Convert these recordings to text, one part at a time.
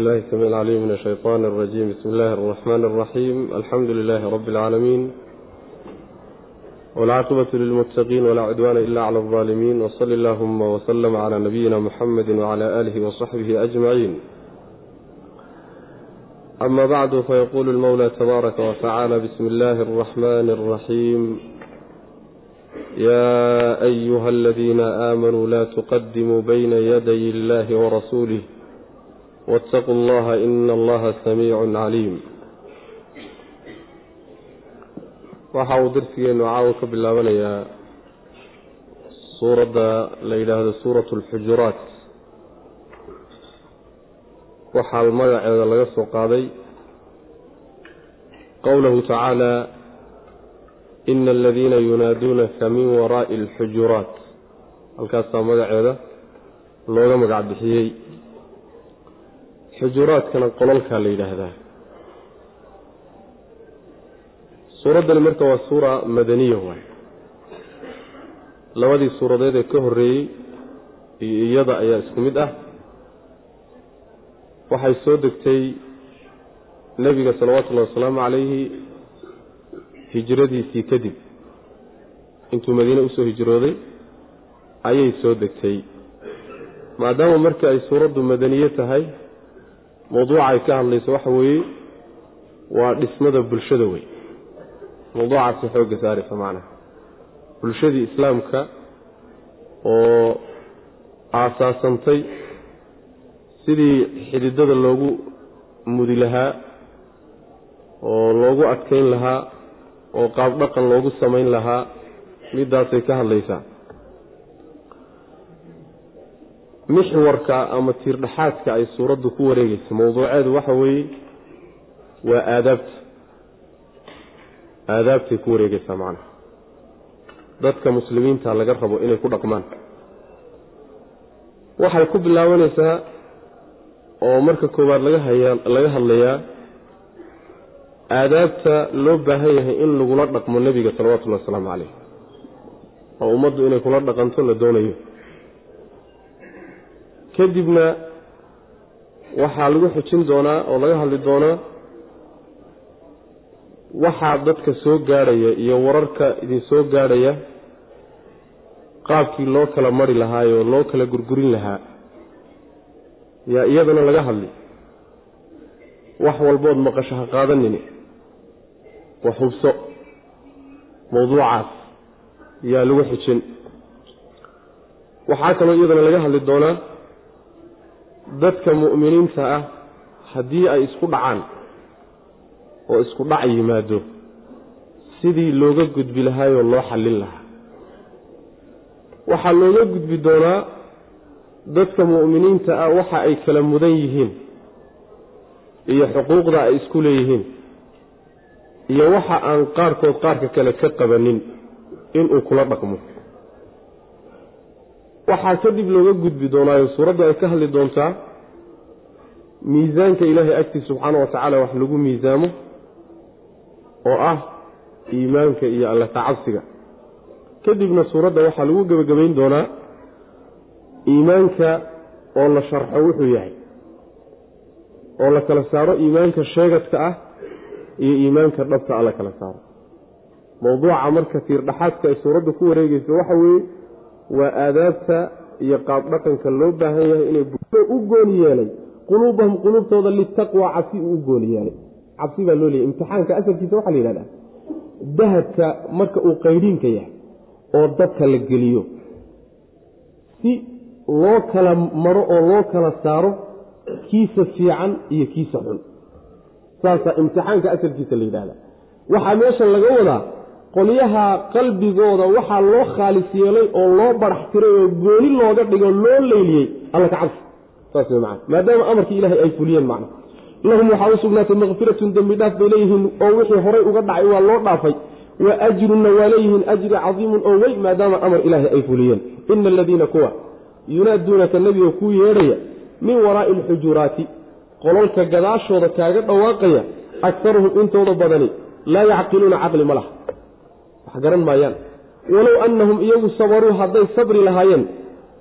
الله السميع العليم من الشيطان الرجيم بسم الله الرحمن الرحيم الحمد لله رب العالمين والعاقبة للمتقين ولا عدوان إلا على الظالمين وصل اللهم وسلم على نبينا محمد وعلى آله وصحبه أجمعين أما بعد فيقول المولى تبارك وتعالى بسم الله الرحمن الرحيم يا أيها الذين آمنوا لا تقدموا بين يدي الله ورسوله واتقوا الله إن الله سميع عليم waxa uu darsigeenu caawa ka bilaabanayaa suuradda la yidhaahdo suuratu alxujuraat waxaa magaceeda laga soo qaaday qowlahu tacaala ina aladiina yunaaduunaka min waraa'i alxujuraat halkaasaa magaceeda looga magac bixiyey xujuraadkana qololkaa la yidhaahdaa. Suuraddani marka waa suura madaniya waay labadii suuradeed ee ka horreeyey iyo iyada ayaa isku mid ah. Waxay soo degtay nebiga salawaatullahi wasalaamu calayhi hijradiisii kadib. Intuu madiine u soo hijrooday ayay soo degtay. Maadaama markii ay suuraddu madaniye tahay mawduuca ay ka hadlayso waxa weeye waa dhismada bulshada wey mawduucaasi xoogga saaraysa macnaha. Bulshadii islaamka oo aasaasantay sidii xididada loogu mudi lahaa oo loogu adkayn lahaa oo qaab dhaqan loogu samayn lahaa middaasay ka hadlaysaa mixwarka ama tiirdhexaadka ay suuraddu ku wareegaysa mawduuceedu waxa weeye waa aadaabta. Aadaabtay ku wareegaysaa macnaha. Dadka muslimiinta laga rabo inay ku dhaqmaan. Waxay ku bilaabanaysaa oo marka koowaad laga hayaa laga hadlayaa aadaabta loo baahan yahay in lagula dhaqmo nebiga salawatullahi wasalaamu calayh oo ummaddu inay kula dhaqanto la doonayo kadibna waxaa lagu xujin doonaa oo laga hadli doonaa waxaa dadka soo gaadhaya iyo wararka idin soo gaadhaya qaabkii loo kala mari lahaayoo loo kala gurgurin lahaa yaa iyadana laga hadli. wax walbood maqasho ha qaadanini. wax hubso. mawduucaas yaa lagu xujin. waxaa kaloo iyadana laga hadli doonaa dadka mu'miniinta ah haddii ay isku dhacaan oo isku dhac yimaado sidii looga gudbi lahaayoo loo xallin lahaa. Waxaa looga gudbi doonaa dadka mu'miniinta ah waxa ay kala mudan yihiin iyo xuquuqda ay isku leeyihiin iyo waxa aan qaarkood qaarka kale ka qabanin inuu kula dhaqmo waxaa kadib looga gudbi doonaayo suuraddu ay ka hadli doontaa miisaanka ilaahay agtiisa subxaana wa tacaala wax lagu miisaamo oo ah iimaanka iyo alla tacabsiga. Kadibna suuradda waxaa lagu gebagabayn doonaa iimaanka oo la sharxo wuxuu yahay oo la kala saaro iimaanka sheegadka ah iyo iimaanka dhabta ah la kala saaro. Mawduuca marka tiirdhaxaadka ay suuradda ku wareegeyso waxa weeye waa aadaabta iyo qaab dhaqanka loo baahan yahay inay u gooni yeelay quluubahum quluubtooda litaqwa cabsi uu u gooni yeelay. Cabsi baa loo leeyay imtixaanka asalkiisa waxaa la yidhahdaa dahabka marka uu qaydhiinka yahay oo dadka la geliyo. Si loo kala maro oo loo kala saaro kiisa fiican iyo kiisa xun. Saasaa imtixaanka asalkiisa la yidhahdaa. Waxaa meesha laga wadaa qolyaha qalbigooda waxaa loo khaalis yeelay oo loo barax tiray oo gooni looga dhigo loo leyliyey alla ka cabsi. Saas wey macana maadaama amarkii ilaahay ay fuliyeen macna lahum waxaa u sugnaatay makfiratun dembi dhaaf bay leeyihiin oo wixii horay uga dhacay waa loo dhaafay. Wa ajrunna waa leeyihiin ajri cadiimun oo wey maadaama amar ilaahay ay fuliyeen. Ina aladiina kuwa yunaaduunaka nebiga kuu yeedhaya min waraa'i alxujuraati qololka gadaashooda kaaga dhawaaqaya akaruhum intooda badani laa yacqiluuna caqli ma laha wax garan maayaan. Walow annahum iyagu sabaruu hadday sabri lahaayeen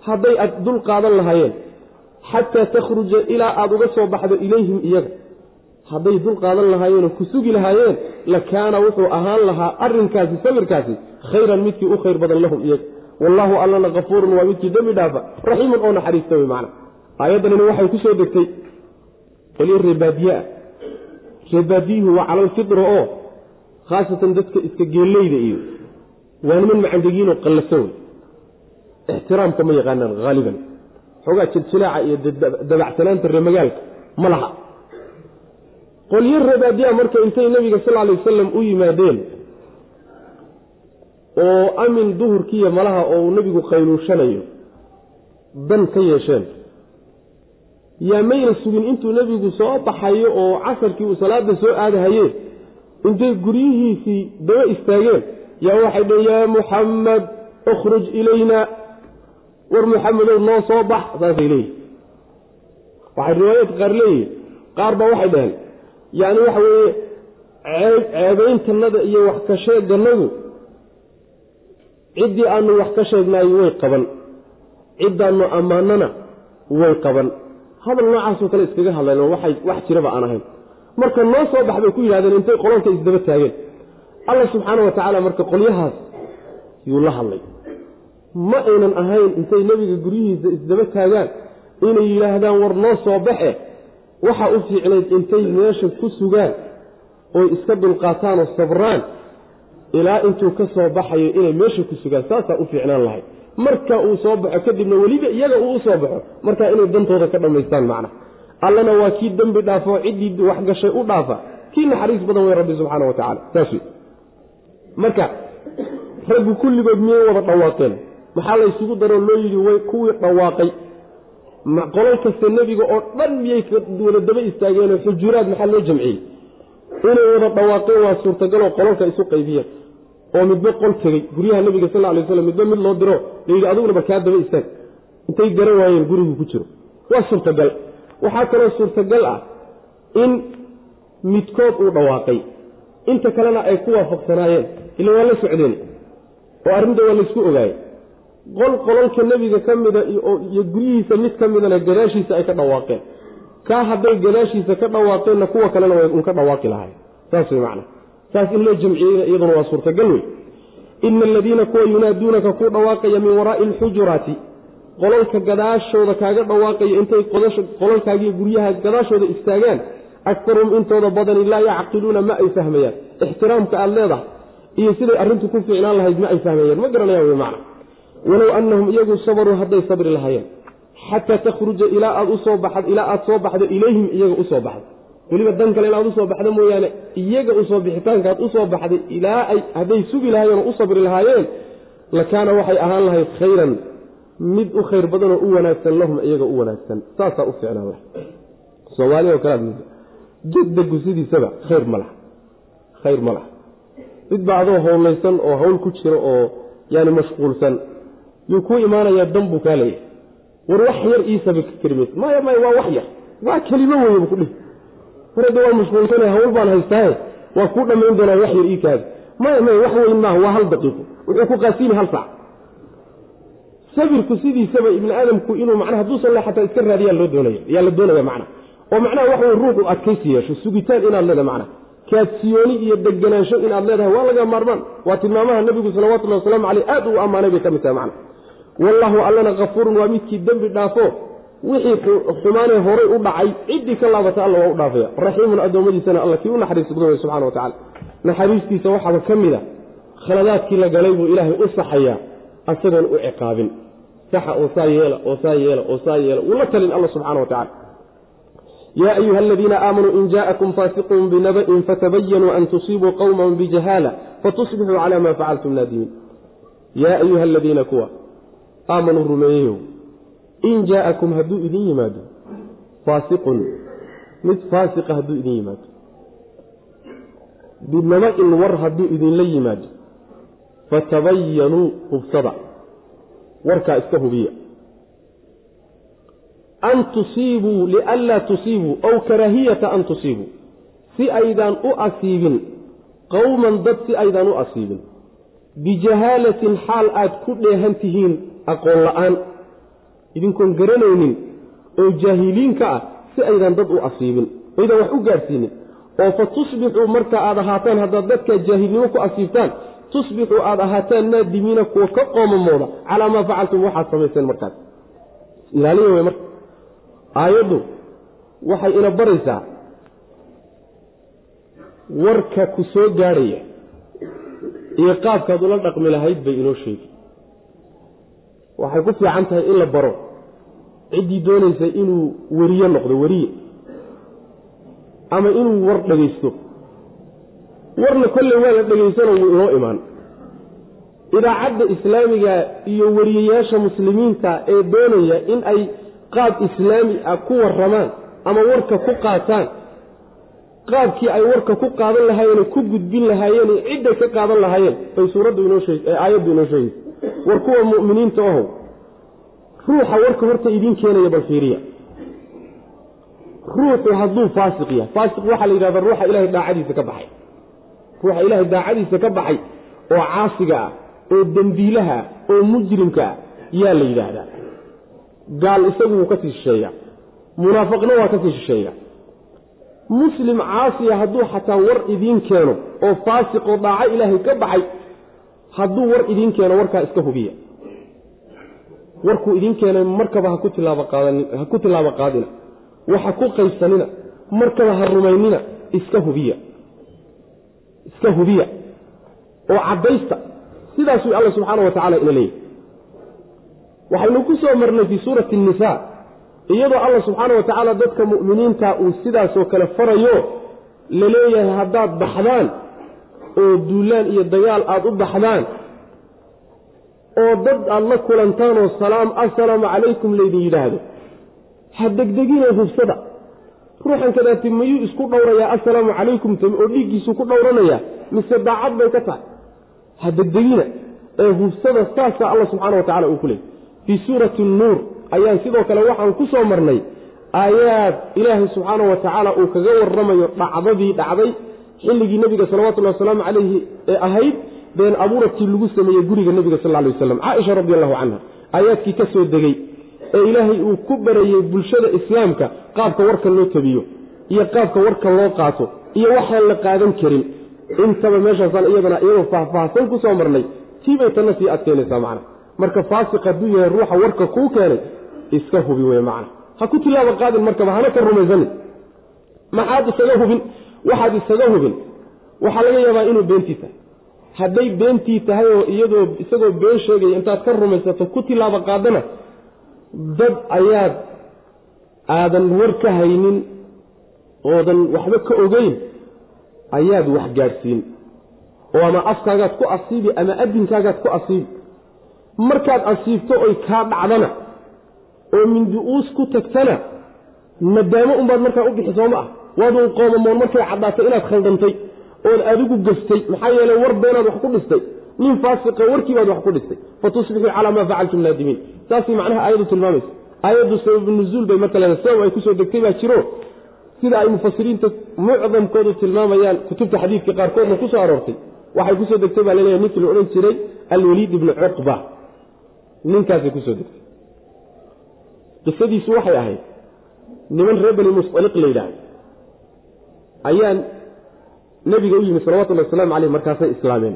hadday dul qaadan lahaayeen xataa takhruja ilaa aada uga soo baxdo ilayhim iyaga. Hadday dul qaadan lahaayeenoo ku sugi lahaayeen la kaana wuxuu ahaan lahaa arrinkaasi sabirkaasi khayran midkii u khayr badan lahum iyaga. Wallaahu allana kafuurun waa midkii dembi dhaafa raxiimun oo naxariista wey macna. Aayaddanini waxay ku soo degtay qolyo reebaadiyeah reebaadiyuhu waa calalfitra oo khaasatan dadka iska geelleyda iyo waa niman macandegiinoo qallaso wey ixtiraamka ma yaqaanaan haaliban xoogaa jiljilaaca iyo dabacsanaanta reemagaalka ma laha qolyo reebaadiyaa marka intay nebiga sal alay wasalam u yimaadeen oo amin duhurkiiyo malaha oo uu nebigu qayluushanayo dan ka yeesheen yaa mayna sugin intuu nebigu soo baxayo oo casarkii uu salaada soo aadahaye intay guryihiisii daba istaageen. Yaa waxay dheheen yaa muxamed ukhruj ilayna. War muxamedow noo soo bax saasay leeyihiin waxay riwaayaadka qaar leeyihiin qaar baa waxay dhaheen yacni waxa weeye ceeb ceebeyntannada iyo wax ka sheegannadu ciddii aanu wax ka sheegnaayo way qaban. Ciddaannu ammaanana way qaban. Hadal noocaasoo kale iskaga hadleen waxay wax jiraba aan ahayn marka noo soo bax bay ku yidhahdeen intay qolonka isdaba taageen. Alla subxaana wa tacaala marka qolyahaas yuu la hadlay. Ma aynan ahayn intay nebiga guryihiisa isdaba taagaan inay yidhaahdaan war noo soo baxe waxa u fiicnayd intay meesha ku sugaan oy iska dulqaataan oo sabraan ilaa intuu ka soo baxayo inay meesha ku sugaan saasaa u fiicnaan lahay marka uu soo baxo kadibna weliba iyaga uu u soo baxo markaa inay dantooda ka dhammaystaan macna allana waa kii dembi dhaafo ciddii wax gashay u dhaafa. Kii naxariis badan wey rabbi subxaana wa tacala saas wey marka raggu kulligood miyay wada dhawaaqeen? Maxaa la ysugu daroo loo yidhi way kuwii dhawaaqay. Qolol kasta nebiga oo dhan miyay wada daba istaageenoo xujuraad maxaa loo jamciyey? Inay wada dhawaaqeen waa suurtagaloo qololka isu qaybiyeen. Oo midba qol tegey. Guryaha nebiga sal ly waslam midba mid loo diro. Layidhi adugunaba kaa daba istaag. Intay garan waayeen guriguu ku jiro. Waa suurtagal waxaa kaloo suurtagal ah in midkood uu dhawaaqay. Inta kalena ay ku waafaqsanaayeen. Ila waa la socdeen. Oo arrinta waa laysku ogaayey. Qol qololka nebiga ka mida iyo guryihiisa mid ka midana gadaashiisa ay ka dhawaaqeen. Kaa hadday gadaashiisa ka dhawaaqeenna kuwa kalena way un ka dhawaaqi lahay saas wey macna. Saas in loo jamciyeyna iyaduna waa suurtagal wey ina aladiina kuwa yunaaduunaka ku dhawaaqaya min waraa'i alxujuraati qololka gadaashooda kaaga dhawaaqaya intay qololkaagiiyo guryaha gadaashooda istaagaan akarum intooda badani laa yacqiluuna ma ay fahmayaan. Ixtiraamka aada leedahay iyo siday arrintu ku fiicnaan lahayd ma ay fahmayaan. Ma garanayaan wey macna. Walow annahum iyagu sabaruu hadday sabri lahaayeen. Xataa takhruja ilaa aad u soo baxad ilaa aad soo baxdo ilayhim iyaga u soo baxdo. Weliba dan kale inaad u soo baxdo mooyaane iyaga u soo bixitaankaad u soo baxday ilaa ay hadday sugi lahaayeen oo u sabri lahaayeen lakaana waxay ahaan lahayd khayran mid u khayr badanoo u wanaagsan lahum iyaga u wanaagsan. Saasaa u ficnaan laha soomaalioo kalead jaddagu sidiisaba khayr ma laha. Khayr ma laha. Midbaa adoo howlaysan oo hawl ku jiro oo yaani mashquulsan. Yuu kuu imaanayaa dan buu kaa leeyahay. War wax yar iisaba ka kelimays maya maya waa wax yar. Waa kelimo weeye bu kudhihi war hadda waa mashquulsane hawl baan haystaaye. Waa kuu dhammayn doonaa wax yar ii kaadi. Maya maya wax weyn maaha. Waa hal daqiiqo. Wuxuu ku qaasiimi hal saac sabirku sidiisaba ibni aadamku inuu macnaha hadduusan le xataa iska raadiyaa loo doonaya yaa la doonaya macna oo macnaha wax wey ruuxu adkaysi yeesho sugitaan inaad leedahay macna kaadsiyooni iyo deganaansho inaad leedahay waa laga maarmaan. Waa tilmaamaha nebigu salawatullahi wasalaamu caleyh aad uu ammaanay bay ka mid tahay macna wallaahu allana kafuurun waa midkii dembi dhaafo wixii xumaanee horay u dhacay ciddii ka laabata alla waa u dhaafaya. Raxiimun addoommadiisana alla kii u naxariis badan wey subxana wa tacala naxariistiisa waxaaba ka mid a khaladaadkii la galay buu ilaahay u saxayaa asagoon u ciqaabin. Saxa oo saa yeela oo saa yeela oo saa yeela. Wuu la talin alla subxana wa tacala yaa ayuha aladiina aamanuu in jaa'akum faasiqun binaba'in fatabayanuu an tusiibuu qowman bijahaala fatusbixuu cala maa facaltum naadimiin yaa ayuha aladiina kuwa aamanuu rumeeyeyow in jaa'akum hadduu idin yimaado faasiqun mid faasiqa hadduu idin yimaado. Binaba'in war hadduu idinla yimaado fatabayanuu hubsada. Warkaa iska hubiya. An tusiibuu lianlaa tusiibuu ow karaahiyata an tusiibuu si aydaan u asiibin qowman dad si aydaan u asiibin. Bijahaalatin xaal aad ku dheehan tihiin aqoon la'aan. Idinkoon garanaynin oo jaahiliinka ah si aydan dad u asiibin. Aydan wax u gaadhsiinin oo fa tusbixuu marka aad ahaataan haddaad dadka jaahilnimo ku asiibtaan tusbixuu aad ahaataan naadimiina kuwa ka qoomamooda calaa maa facaltum waxaad samayseen markaas. Ilaaliya wey marka. Aayaddu waxay ina baraysaa warka ku soo gaadhaya iyo qaabkaad ula dhaqmi lahayd bay inoo sheegi waxay ku fiican tahay in la baro. Ciddii doonaysa inuu weriye noqdo weriye ama inuu war dhegaysto warna kolley waa la dhegaysanoo wuu inoo imaan. Idaacadda islaamiga iyo weriyayaasha muslimiinta ee doonaya in ay qaab islaami ah ku warramaan ama warka ku qaataan qaabkii ay warka ku qaadan lahaayeen ku gudbin lahaayeen cidday ka qaadan lahaayeen bay suuraddu inoo sheeg ee aayaddu inoo sheegaysa. War kuwa mu'miniinta ohow ruuxa warka horta idiin keenaya bal fiiriya. Ruuxu hadduu faasiq yahay faasiq waxaa la yidhahda ruuxa ilahay daacadiisa ka baxay ruuxa ilaahay daacadiisa ka baxay oo caasiga ah oo dembiilaha ah oo mujrimka ah yaa la yidhaahdaa. Gaal isagu wuu ka sii shisheeya. Munaafiqna waa ka sii shisheeya. Muslim caasiya hadduu xataa war idiin keeno oo faasiq oo daaco ilaahay ka baxay hadduu war idiin keeno warkaa iska hubiya. Warkuu idiin keenay markaba ha ku tilaabo qaadina. Waxa ku qaybsanina markaba ha rumaynina iska hubiya iska hubiya oo caddaysta sidaasuu alla subxaana wa tacala ina leeyahy waxaynu ku soo marnay fii suurati annisaa iyadoo alla subxaana wa tacaala dadka mu'miniinta uu sidaasoo kale farayo la leeyahay haddaad baxdaan oo duulaan iyo dagaal aada u baxdaan oo dad aada la kulantaanoo salaam assalaamu calaykum laydin yidhaahdo. Ha degdeginoo hubsada ruuxan kadaati mayuu isku dhowrayaa assalaamu calaykum oo dhiiggiisu ku dhowranayaa mise daacad bay ka tahay. Ha degdegina ee hubsada saasaa alla subxaana wa tacala uu ku leeyay fii suurati nuur ayaan sidoo kale waxaan ku soo marnay aayaad ilaahay subxaana wa tacaala uu kaga warramayo dhacdadii dhacday xilligii nebiga salawatullahi wasalaamu calayhi ee ahayd been abuuradkii lagu sameeyey guriga nebiga sal ly waslam caaisha radi allahu canha. Aayaadkii ka soo degey ee ilaahay uu ku barayey bulshada islaamka qaabka warka loo tabiyo iyo qaabka warka loo qaato iyo waxaan la qaadan karin. Intaba meeshaasaan iyadana iyadoo faahfaahsan ku soo marnay tiibay tanna sii adkeynaysaa macna. Marka faasiq hadduu yahay ruuxa warka kuu keenay iska hubi wey macna. Ha ku tilaaba qaadin markaba hana ka rumaysanin. Maxaad isaga hubin? Waxaad isaga hubin. Waxaa laga yaabaa inuu beentii tahay. Hadday beentii tahay oo iyadoo isagoo been sheegaya intaad ka rumaysato ku tilaaba qaadana dad ayaad aadan war ka haynin oodan waxba ka ogeyn ayaad wax gaadhsiin. Oo ama afkaagaad ku asiibi ama adinkaagaad ku asiibi markaad asiibto oy kaa dhacdana oo mindi-uus ku tagtana nadaamo unbaad markaa u bixi sooma ah. Waadun qoomamoon markay caddaatay inaad khaldantay ood adigu gastay maxaa yeeley war beenaad wax ku dhistay. Nin faasiqa warkiibaad wax ku dhistay. Fatusbixuu calaa maa facaltum naadimiin saasay macnaha aayaddu tilmaamaysa. Aayaddu sababu nuzuul bay marka leedahay sabab ay ku soo degtay baa jiro. Sida ay mufasiriinta mucdamkoodu tilmaamayaan kutubta xadiidka qaarkoodna ku soo aroortay. Waxay ku soo degtay baa la leeyahay ninkii la odhan jiray alwaliid ibnu cuqba ninkaasay ku soo degtay. Qisadiisu waxay ahayd niman reer bani musaliq la yidhaahdo. Ayaa nebiga u yimi salawatullahi wasalaamu caleyh markaasay islaameen.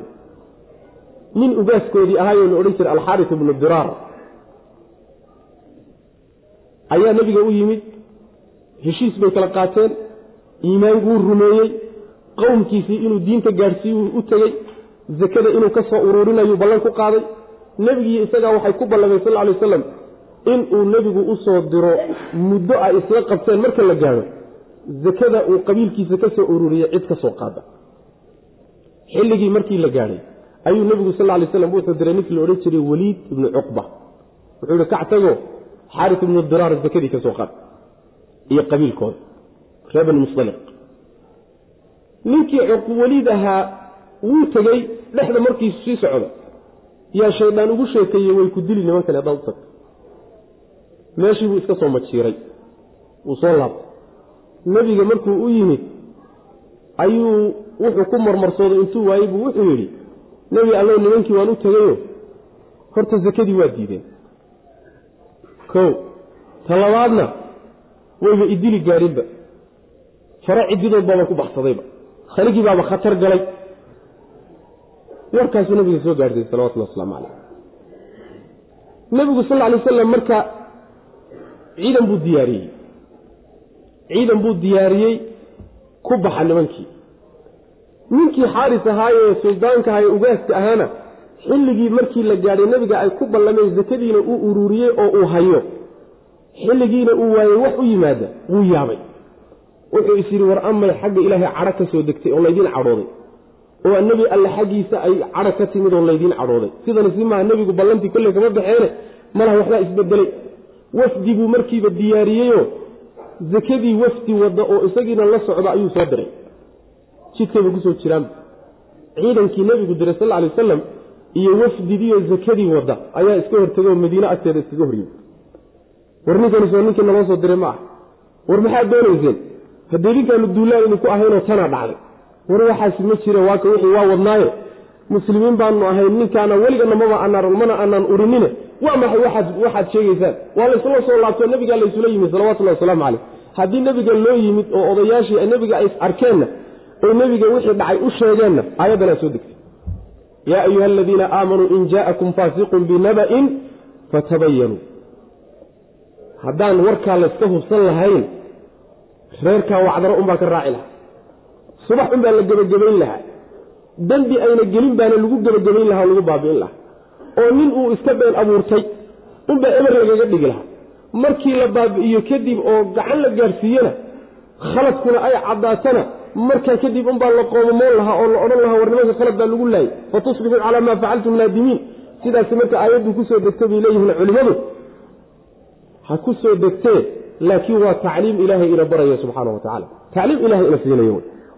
Nin ugaaskoodii ahaayoo la odhan jiray alxaaris ibnu diraar ayaa nebiga u yimid. Heshiis bay kala qaateen. Iimaankuu rumeeyey. Qowmkiisii inuu diinta gaadhsiiyuu u tegey zakada inuu ka soo uruurinayuu ballan ku qaaday. Nebigii isagaa waxay ku ballameen sal alay wasalam inuu nebigu u soo diro muddo ay isla qabteen marka la gaadho. Zakada uu qabiilkiisa ka soo ururiyey cid ka soo qaada. Xilligii markii la gaadhay ayuu nebigu sal lay slam wuxuu diray ninkii la odhan jiray weliid ibnu cuqba. Wuxuu ihi kac tago xaaris ibnu diraar zakadii ka soo qaad iyo qabiilkooda reer bani musaliq ninkii weliid ahaa wuu tegey dhexda markiisu sii socda yaa shaydaan ugu sheekeeyey way ku dili nimankani haddaad u tagto meeshii buu iska soo majiiray wuu soo laabtay. Nebiga markuu u yimid ayuu wuxuu ku marmarsooday intuu waayey buu wuxuu yidhi nebi allow nimankii waan u tegayo horta sakadii waa diideen kow ta labaadna wayba idili gaadhinba. Fare cididood baaba ku baxsadayba. Khaligii baaba khatar galay. Warkaasuu nabiga soo gaadhsay salawatullah waslamu caleyh nebigu sal alay wasalam marka ciidan buu diyaariyey. Ciidan buu diyaariyey ku baxa nimankii. Ninkii xaaris ahaayee suldaanka ahaye ugaaska ahaana xilligii markii la gaadhay nebiga ay ku ballameen sakadiina uu ururiyey oo uu hayo xilligiina uu waayey wax u yimaada wuu yaabay. Wuxuu is yidhi war amay xagga ilaahay cadho ka soo degtay oo laydiin cadhooday. Oo nebi alle xaggiisa ay cadho ka timid oo laydiin cadhooday. Sidana si maaha nebigu ballantii kolley kama baxeene malaha waxbaa isbedelay. Wafdi buu markiiba diyaariyeyoo sakadii wafdi wadda oo isagiina la socda ayuu soo diray. Jidkayba ku soo jiraanba ciidankii nebigu diray sal alay wasalam iyo wafdigiiyo sakadii wadda ayaa iska hortegay oo madiine agteeda iskaga horyey war ninkanis waa ninkii naloo soo diray ma ah war maxaad doonayseen? Haddee idinkaanu duulaan idinku ahaynoo tanaa dhacday. War waxaasi ma jira waaka wixii waa wadnaaye. Muslimiin baanu ahayn ninkaana weligana maba anaan mana aanaan urinine. Waa maxay waxaad sheegaysaan? Waa laysla soo laabtoo nabigaa laysula yimid salawatullahi wasalaamu caleyh haddii nebiga loo yimid oo odayaashii nebiga ay arkeenna oo nebiga wixii dhacay u sheegeenna aayaddanaa soo degtay yaa ayuha aladiina aamanuu in jaa'akum faasiqun binaba'in fatabayanuu haddaan warkaa layska hubsan lahayn reerkaa wacdaro unbaa ka raaci lahaa subax unbaa la gebagabayn lahaa dembi ayna gelin baana lagu gebagabayn lahaa o lagu baabi'in lahaa oo nin uu iska been abuurtay unbaa eber lagaga dhigi lahaa markii la baabi'iyo kadib oo gacan la gaadhsiiyena khaladkuna ay caddaatana markaa kadib unbaa la qoomamoon lahaa oo la odhan lahaa war nimanka khalad baa lagu laayay. Fatusbixuu calaa maa facaltum naadimiin sidaasi marka aayaddu ku soo degtay bay leeyihiin culimmadu ha ku soo degtee laakiin waa tacliim ilaahay ina baraya subxaana wa tacala tacliim ilahay ina siinayo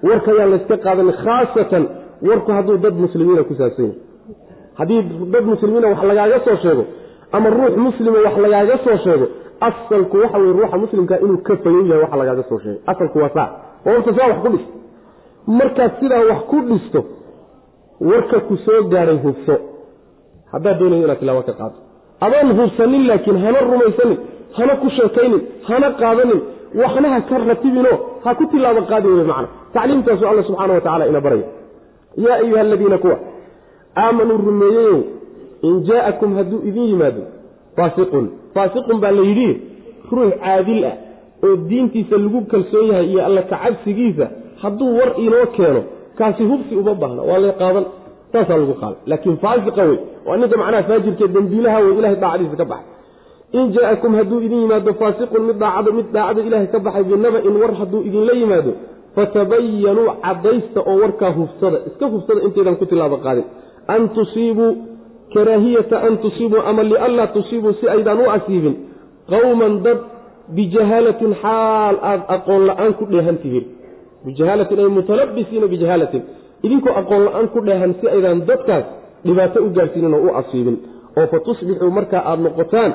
warka yaan layska qaadan khaasatan warku hadduu dad muslimiina ku saabsan yahay. Haddii dad muslimiina wax lagaaga soo sheego ama ruux muslima wax lagaaga soo sheego asalku waxa weye ruuxa muslimka inuu ka fayow yahay wax lagaaga soo sheegay. Asalku waa saa horta saa wax ku dhis markaad sidaa wax ku dhisto warka ku soo gaadhay hubso. Haddaad doonayo inaad tilaabo ka qaado adoon hubsanin laakiin hana rumaysanin hana ku sheekaynin hana qaadanin waxna ha ka ratibinoo ha ku tilaabo qaadi wey macna. Tacliimtaasu alla subxaana wa tacala ina baraya. Yaa ayuha aladiina kuwa aamanuu rumeeyeyow in jaa'akum hadduu idin yimaado faasiqun faasiqun baa la yidhi ruux caadil ah oo diintiisa lagu kalsoon yahay iyo alla kacabsigiisa hadduu war inoo keeno kaasi hubsi uma baahna. Waa lay qaadan. Saasaa lagu qaada laakiin faasiqa wey waa ninka macnaha faajirkee dembiilaha wey ilahay daacadiisa ka baxay. In jaa'akum hadduu idin yimaado faasiqun mid daacada mid daacada ilaahay ka baxay binaba-in war hadduu idinla yimaado fatabayanuu caddaysta oo warkaa hubsada. Iska hubsada intaydan ku tilaabo qaadin. An tusiibuu karaahiyata an tusiibuu ama lianlaa tusiibuu si aydaan u asiibin qowman dad bijahaalatin xaal aad aqoon la'aan ku dheehan tihiin bijahaalatin ay mutalabisiina bijahaalatin. Idinkoo aqoon la'aan ku dheehan si aydaan dadkaas dhibaato u gaarsiinin oo u asiibin oo fa tusbixuu markaa aada noqotaan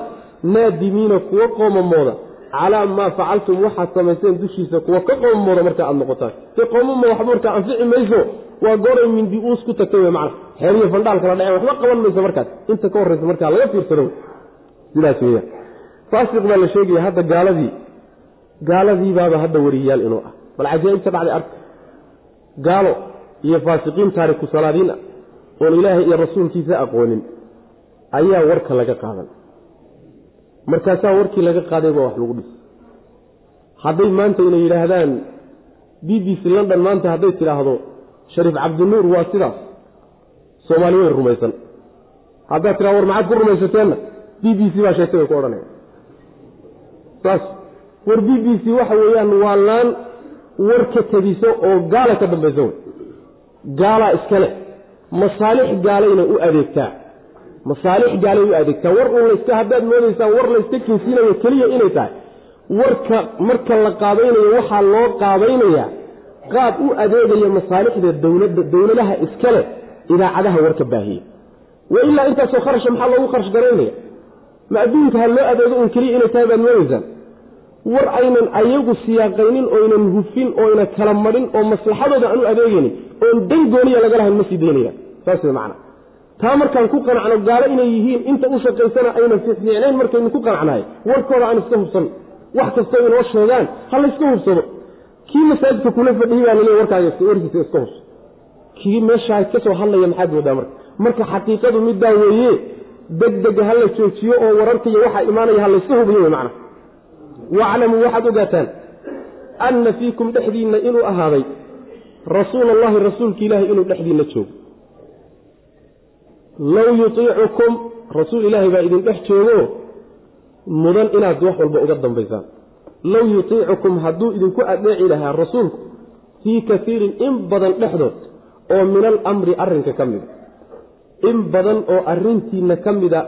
naadimiina kuwa qoomamooda. Calaa maa facaltum waxaad samayseen dushiisa kuwa ka qoomamooda markaa aada noqotaan. Se qoomama waxba markaa anfici mayso. Waa gooray mindi uus ku tagtay wey macna. Xeeriyo fandhaal kala dhaceen waxba qaban mayso markaas. Inta ka horraysa markaa laga fiirsado. Sidaas weeyaan faasiq baa la sheegaya hadda gaaladii gaaladiibaaba hadda wariyayaal inuu ah. Bal cajaa'ibta dhacday arka gaalo iyo faasiqiin taariku salaadiin ah oon ilaahay iyo rasuulkiisa aqoonin ayaa warka laga qaadan. Markaasaa warkii laga qaaday baa wax lagu dhis. Hadday maanta inay yidhaahdaan b b c london maanta hadday tidhaahdo shariif cabdinuur waa sidaas soomaali way rumaysan. Haddaad tidhahdo war maxaad ku rumaysateenna? B b c baa sheegtay bay ku odhanaya saas war b b c waxa weeyaan waa laan warka tadiso oo gaala ka dambaysa wey gaalaa iskale. Masaalix gaalayna u adeegtaa. Masaalix gaalay u adeegtaa. War un layska haddaad moodaysaan war layska kinsiinayo keliya inay tahay. Warka marka la qaabaynayo waxaa loo qaabaynayaa qaab u adeegaya masaalixda dowladda dowladaha iskale idaacadaha warka baahiya. Wa ilaa intaasoo kharasha maxaa loogu kharash garaynaya ma adduunka ha loo adeego un keliya inay tahay baad moodaysaan war aynan ayagu siyaaqaynin oynan hufin oyna kala marin oo maslaxadooda aan u adeegaynin oon dan gooniya laga lahayn ma sii daynayaan saas wey macana taa markaan ku qanacno gaalo inay yihiin inta u shaqaysana ayna fiicnayn markaynu ku qanacnahay warkooda aan iska hubsan. Wax kastoo inoo sheegaan ha layska hubsado. Kii masaajidka kula fadhiyi baa laleey warkaaga warkiisa iska hubso. Kii meeshaa ka hadlaya maxaad moodaa marka? Marka xaqiiqadu middaa weeye degdega ha la joojiyo oo wararkaiyo waxaa imaanaya ha layska hubiyo macna. Waclamuu waxaad ogaataan anna fiikum dhexdiinna inuu ahaaday rasuul allahi rasuulka ilaahi inuu dhexdiinna joogo. Low yutiicukum rasuul ilaahi baa idin dhex joogo mudan inaad wax walba uga dambaysaan. Low yutiicukum hadduu idinku adeeci lahaa rasuulku fii kaiirin in badan dhexdood oo min alamri arrinka ka mida in badan oo arrintiinna ka mida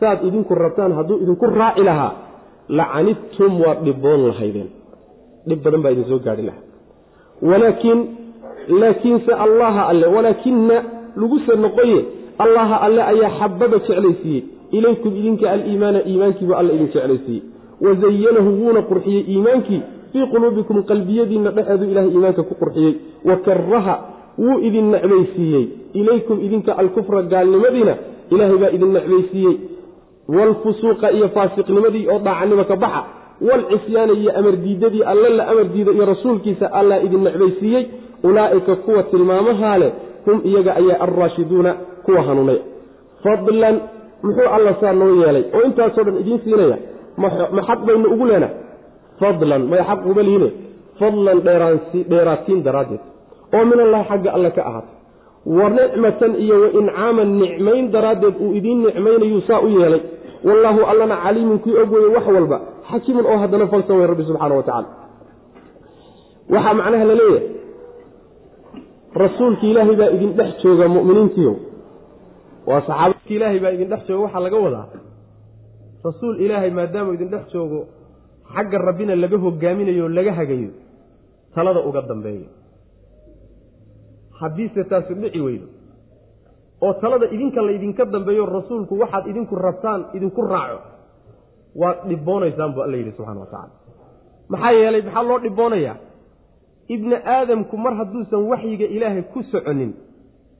saad idinku rabtaan hadduu idinku raaci lahaa lacanidtum waad dhiboon lahaydeen. Dhib badan baa idin soo gaadhi lahaa. Walaakiin laakiinse allaha alle walaakina laguse noqoye allaha alle ayaa xababa jeclaysiiyey. Ilaykum idinka aliimaana iimaankiibu alla idin jeclaysiiyey. Wazayanahu wuuna qurxiyey iimaankii fii quluubikum qalbiyadiinna dhexeedu ilahay iimaanka ku qurxiyey. Wa karaha wuu idin necbaysiiyey ilaykum idinka alkufra gaalnimadiina ilaahay baa idin necbaysiiyey waalfusuuqa iyo faasiqnimadii oo daacanimo ka baxa waalcisyaana iyo amardiidadii alle la amar diida iyo rasuulkiisa allaa idin necbaysiiyey ulaa'ika kuwa tilmaamahaa leh hum iyaga ayaa alraashiduuna kuwa hanuunay fadlan muxuu alla saa noo yeelay? Oo intaasoo dhan idiin siinaya. Ma xaq baynu ugu leenahay. Fadlan may xaq uba liine. Fadlan dheeraatiin daraaddeed oo min allahi xagga alle ka ahaatay. Wa nicmatan iyo wa incaaman nicmayn daraaddeed uu idiin nicmaynayuu saa u yeelay. Wallaahu allana caliimun kii og weye wax walba xakiimun oo haddana falsan wey rabbi subxaana wa tacala waxaa macnaha la leeyahay rasuulki ilaahay baa idin dhex jooga muminiintiio waa saxaabadki ilaahay baa idin dhex jooga waxaa laga wadaa rasuul ilaahay maadaamuu idin dhex joogo xagga rabbina laga hogaaminayo laga hagayo talada uga dambeeyo haddiise taasi dhici weydo. oo talada idinka laydinka dambeeyo rasuulku waxaad idinku rabtaan idinku raaco waad dhiboonaysaan buu alla yidhi subxana wa tacala maxaa yeelay maxaa loo dhiboonayaa ibni aadamku mar hadduusan waxyiga ilaahay ku soconin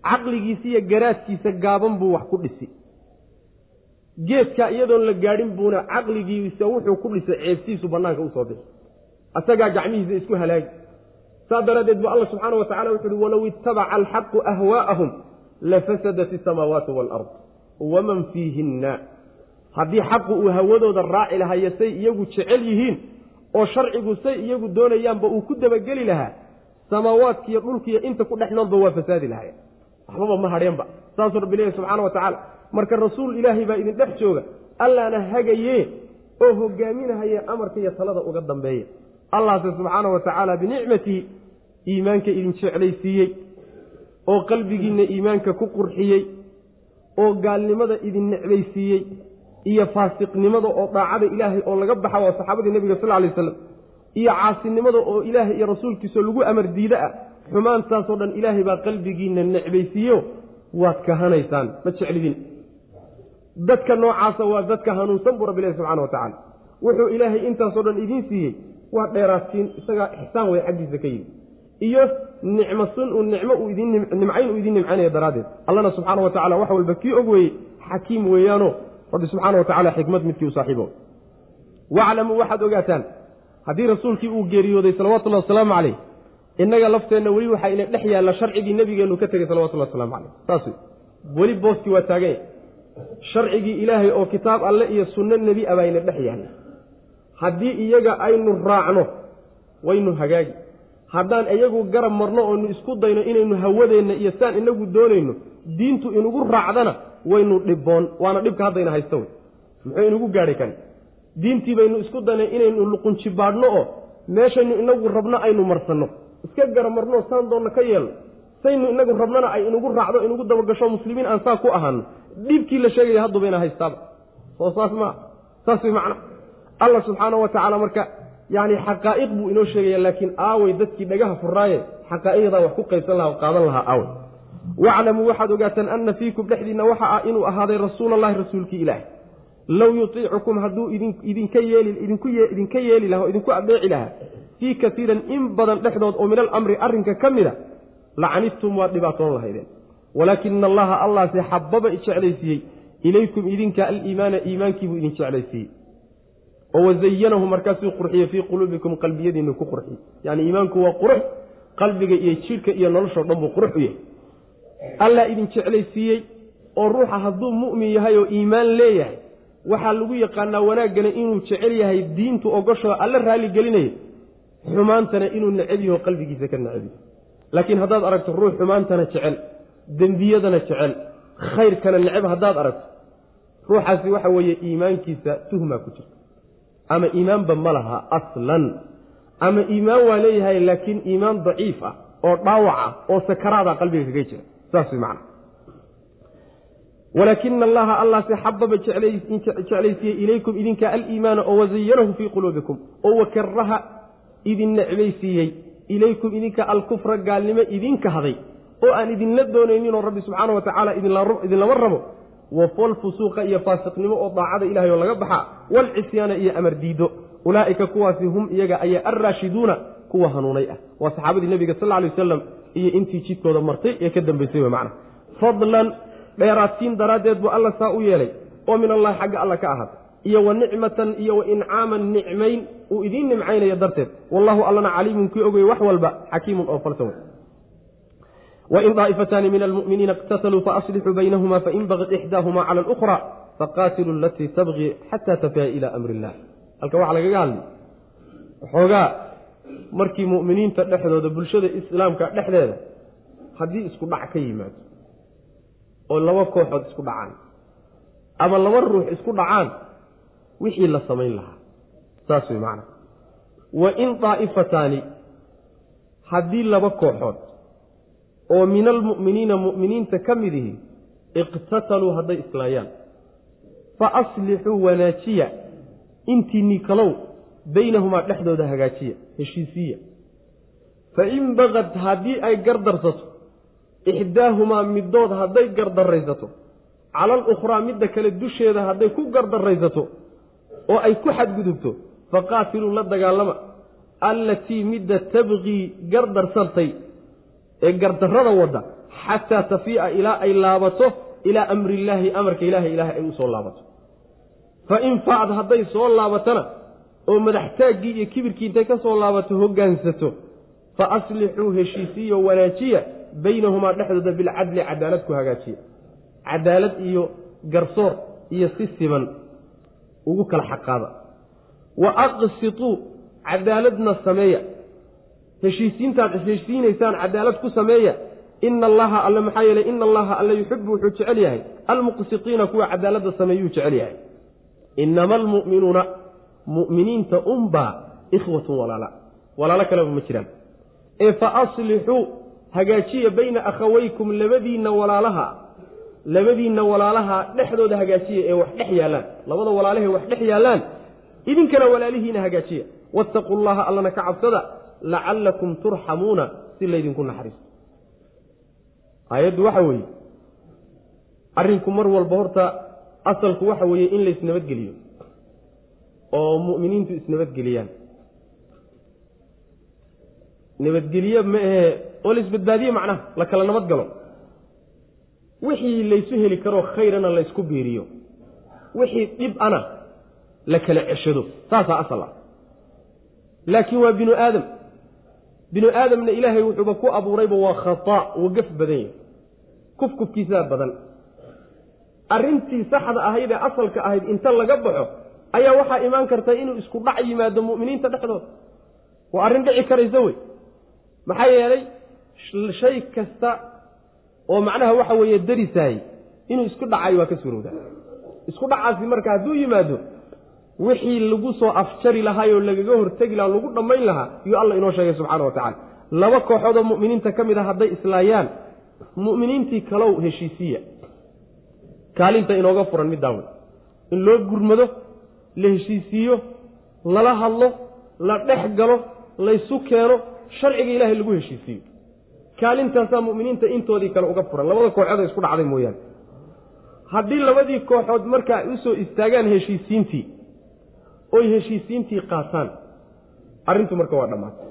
caqligiisa iyo garaadkiisa gaaban buu wax ku dhisi. Geedka iyadoon la gaadhin buuna caqligiisa wuxuu ku dhisay ceebtiisu bannaanka u soo bixi. Asagaa gacmihiisa isku halaagi saas daraaddeed bu alla subxaana wa tacala wuxu uhi walow ittabaca alxaqu ahwaa'ahum lafasadat isamaawaatu waalard waman fiihinna. Haddii xaqu uu hawadooda raaci lahayo say iyagu jecel yihiin oo sharcigu say iyagu doonayaanba uu ku dabageli lahaa samaawaadkiiyo dhulkiiyo inta ku dhex noolba waa fasaadi lahaya waxbaba ma hadheenba. Saasuu rabbi leeyahy subxaana wa tacaala marka rasuul ilaahay baa idin dhex jooga allaana hagaye oo hogaaminahaye amarka iyo talada uga dambeeya allahse subxaana wa tacaala binicmatihi iimaanka idin jeclaysiiyey oo qalbigiinna iimaanka ku qurxiyey oo gaalnimada idin necbaysiiyey iyo faasiqnimada oo daacada ilaahay oo laga baxa waa saxaabadii nebiga sal lay waslam iyo caasinimada oo ilaahay iyo rasuulkiisa lagu amar diida ah xumaantaasoo dhan ilaahay baa qalbigiinna necbaysiiyo waad kahanaysaan ma jeclidin. Dadka noocaasa waa dadka hanuunsan buu rabbi ilahi subxana wa tacala wuxuu ilaahay intaasoo dhan idiin siiyey waa dheeraadsiin isagaa ixsaan way xaggiisa ka yimi iyo nicmo sun uu nicmo idin nimcayn uu idiin nimcaynaya daraaddeed. Allana subxaana wa tacala wax walba kii og weeye xakiim weeyaano. Rabbi subxaana wa tacala xikmad midkii u saaxiibo. Waclamuu waxaad ogaataan haddii rasuulkii uu geeriyooday salawatullahi wasalaamu caleyh innaga lafteenna weli waxaa ina dhex yaalla sharcigii nebigeennu ka tegey salawatullahi waslamu caleyh saas weli booskii waa taagan yahy sharcigii ilaahay oo kitaab alle iyo sunno nebi a baa ina dhex yaalla. Haddii iyaga aynu raacno waynu hagaagi haddaan iyagu garab marno oonu isku dayno inaynu hawadeenna iyo saan inagu doonayno diintu inugu raacdana waynu dhiboon waana dhibka haddayna haysta wey. Muxuu inugu gaadhay kan? Diintii baynu isku daynay inaynu luqunjibaadhno oo meeshaynu inagu rabno aynu marsanno. Iska garab marno saan doonna ka yeelno. Saynu inagu rabnona ay inugu raacdo inugu dabagasho muslimiin aan saa ku ahaano dhibkii la sheegaya haddubayna haystaaba soo saas maa saas way macna. Allah subxaana wa tacaala marka yani xaqaa'iq buu inoo sheegaya laakiin aawey dadkii dhagaha furaaye xaqaa'iqdaa wax ku qaybsan laha qaadan lahaa aawey waclamuu waxaad ogaataan anna fiikum dhexdiinna waxa ah inuu ahaaday rasuulallahi rasuulkii ilaahi low yutiicukum hadduu idinka yeelidinka yeeli laha o idinku adeeci lahaa fii kaiiran in badan dhexdood oo min alamri arrinka ka mida lacanidtum waad dhibaatoon lahaydeen. Walaakina allaha allahse xababa jeclaysiiyey ilaykum idinka aliimaana iimaankiibuu idin jeclaysiiyey oo wazayanahu markaasuu qurxiyey fii quluubikum qalbiyadiinu ku qurxiyey yani iimaanku waa qurux qalbiga iyo jidhka iyo noloshoo dhan buu qurux u yahay allaa idin jeclaysiiyey oo ruuxa hadduu mu'min yahay oo iimaan leeyahay waxaa lagu yaqaanaa wanaaggana inuu jecel yahay diintu ogoshoo alla raalli gelinaya xumaantana inuu neceb yaho qalbigiisa ka neceb yahay laakiin haddaad aragto ruux xumaantana jecel dembiyadana jecel khayrkana neceb haddaad aragto ruuxaasi waxa weeye iimaankiisa tuhmaa ku jirta ama iimaanba ma laha aslan. Ama iimaan waa leeyahay laakiin iimaan daciif ah oo dhaawac ah oo sakaraada qalbiga kaga jira. Saas way macana walaakina allaha allase xababa jeclaysiiyey ilaykum idinka aliimaana oo wazayanahu fii quluubikum oo wakaraha idin necbaysiiyey ilaykum idinka alkufra gaalnimo idinka haday oo aan idinla doonayninoo rabbi subxaana wa tacaala idinlama rabo wafalfusuuqa iyo faasiqnimo oo daacada ilahay oo laga baxa walcisyaana iyo amar diido ulaa'ika kuwaasi hum iyaga ayaa alraashiduuna kuwa hanuunay ah. Waa saxaabadii nebiga sal ly wasalam iyo intii jidkooda martay ee ka dambaysay w macna. Fadlan dheeraadsiin daraaddeed buu alla saa u yeelay oo min allahi xagga alla ka ahaad iyo wa nicmatan iyo wa incaaman nicmayn uu idiin nimcaynayo darteed. Wallahu allana caliimun kii ogey wax walba xakiimun oo falsan wain daa'ifataani min almu'miniina iqtataluu faaslixuu baynahuma fain bagad ixdaahuma cala alukra faqaatiluu alatii tabqii xata tafiya ila amri illah halka waxaa lagaga hadli waxoogaa markii mu'miniinta dhexdooda bulshada islaamka dhexdeeda haddii isku dhac ka yimaado oo laba kooxood isku dhacaan ama laba ruux isku dhacaan wixii la samayn lahaa saas wey macana wa in daa'ifataani haddii laba kooxood oo min almu'miniina mu'miniinta ka mid ihi iqtataluu hadday islaayaan. Fa aslixuu wanaajiya intiinii kalow baynahumaa dhexdooda hagaajiya heshiisiya fa in bagad haddii ay gardarsato ixdaahumaa middood hadday gardarraysato cala alukhraa midda kale dusheeda hadday ku gardarraysato oo ay ku xadgudubto faqaatiluu la dagaalama. Allatii midda tabqii gardarsantay ee gardarrada wadda xataa tafii'a ilaa ay laabato ilaa amriillaahi amarka ilaahay ilaahay ay u soo laabato. Fa in faacad hadday soo laabatana oo madaxtaaggii iyo kibirkii intay ka soo laabato hoggaansato fa aslixuu heshiisiyo wanaajiya baynahumaa dhexdooda bilcadli cadaalad ku hagaajiya. Cadaalad iyo garsoor iyo si siman ugu kala xaqaada. Wa aqsituu cadaaladna sameeya heshiisiintaad heshiisiinaysaan cadaalad ku sameeya. Ina allaha alle maxaa yeeley ina allaha alle yuxibu wuxuu jecel yahay. Almuqsitiina kuwa cadaaladda sameeyuu jecel yahay. Inama almu'minuuna mu'miniinta unbaa ikhwatun walaala. Walaalo kaleba ma jiraan. Ee fa aslixuu hagaajiya bayna akhawaykum labadiinna walaalaha. Labadiinna walaalaha dhexdooda hagaajiya ee wax dhex yaallaan. Labada walaalahe wax dhex yaallaan. Idinkana walaalihiina hagaajiya. Waataquu llaha allana ka cabsada lacallakum turxamuuna si laydinku naxariisto. Aayaddu waxa weeye arrinku mar walba horta asalku waxa weeye in laysnabadgeliyo oo mu'miniintu isnabadgeliyaan. Nabadgelye ma ahee oo laisbadbaadiye macnaha la kala nabad galo wixii laysu heli karoo khayrana laysku biiriyo. Wixii dhib ana la kala ceshado saasaa asal ah. Laakiin waa binu aadam binu aadamna ilaahay wuxuuba ku abuurayba waa khataa wuu gaf badan. Yahay kufkufkiisaa badan. Arrintii saxda ahayd ee asalka ahayd inta laga baxo ayaa waxaa imaan karta inuu isku dhac yimaado mu'miniinta dhexdooda. Waa arrin dhici karaysa wey. Maxaa yeelay shay kasta oo macnaha waxa weeye darisaayey inuu isku dhacayo waa ka surowda isku dhacaasi marka hadduu yimaado wixii lagu soo afjari lahaayoo lagaga hortegi lahaa lagu dhammayn lahaa iyuu alla inoo sheegay subxana wa tacala laba kooxoodoo mu'miniinta ka mid a hadday islaayaan mu'miniintii kalow heshiisiya kaalinta inooga furan middaan wey in loo gurmado la heshiisiiyo lala hadlo la dhex galo laysu keeno sharciga ilaahay lagu heshiisiiyo. Kaalintaasaa mu'miniinta intoodii kale uga furan. Labada kooxood isku dhacday mooyaane. Haddii labadii kooxood marka ay u soo istaagaan heshiisiintii oy heshiisiintii qaataan. Arrintu marka waa dhammaatay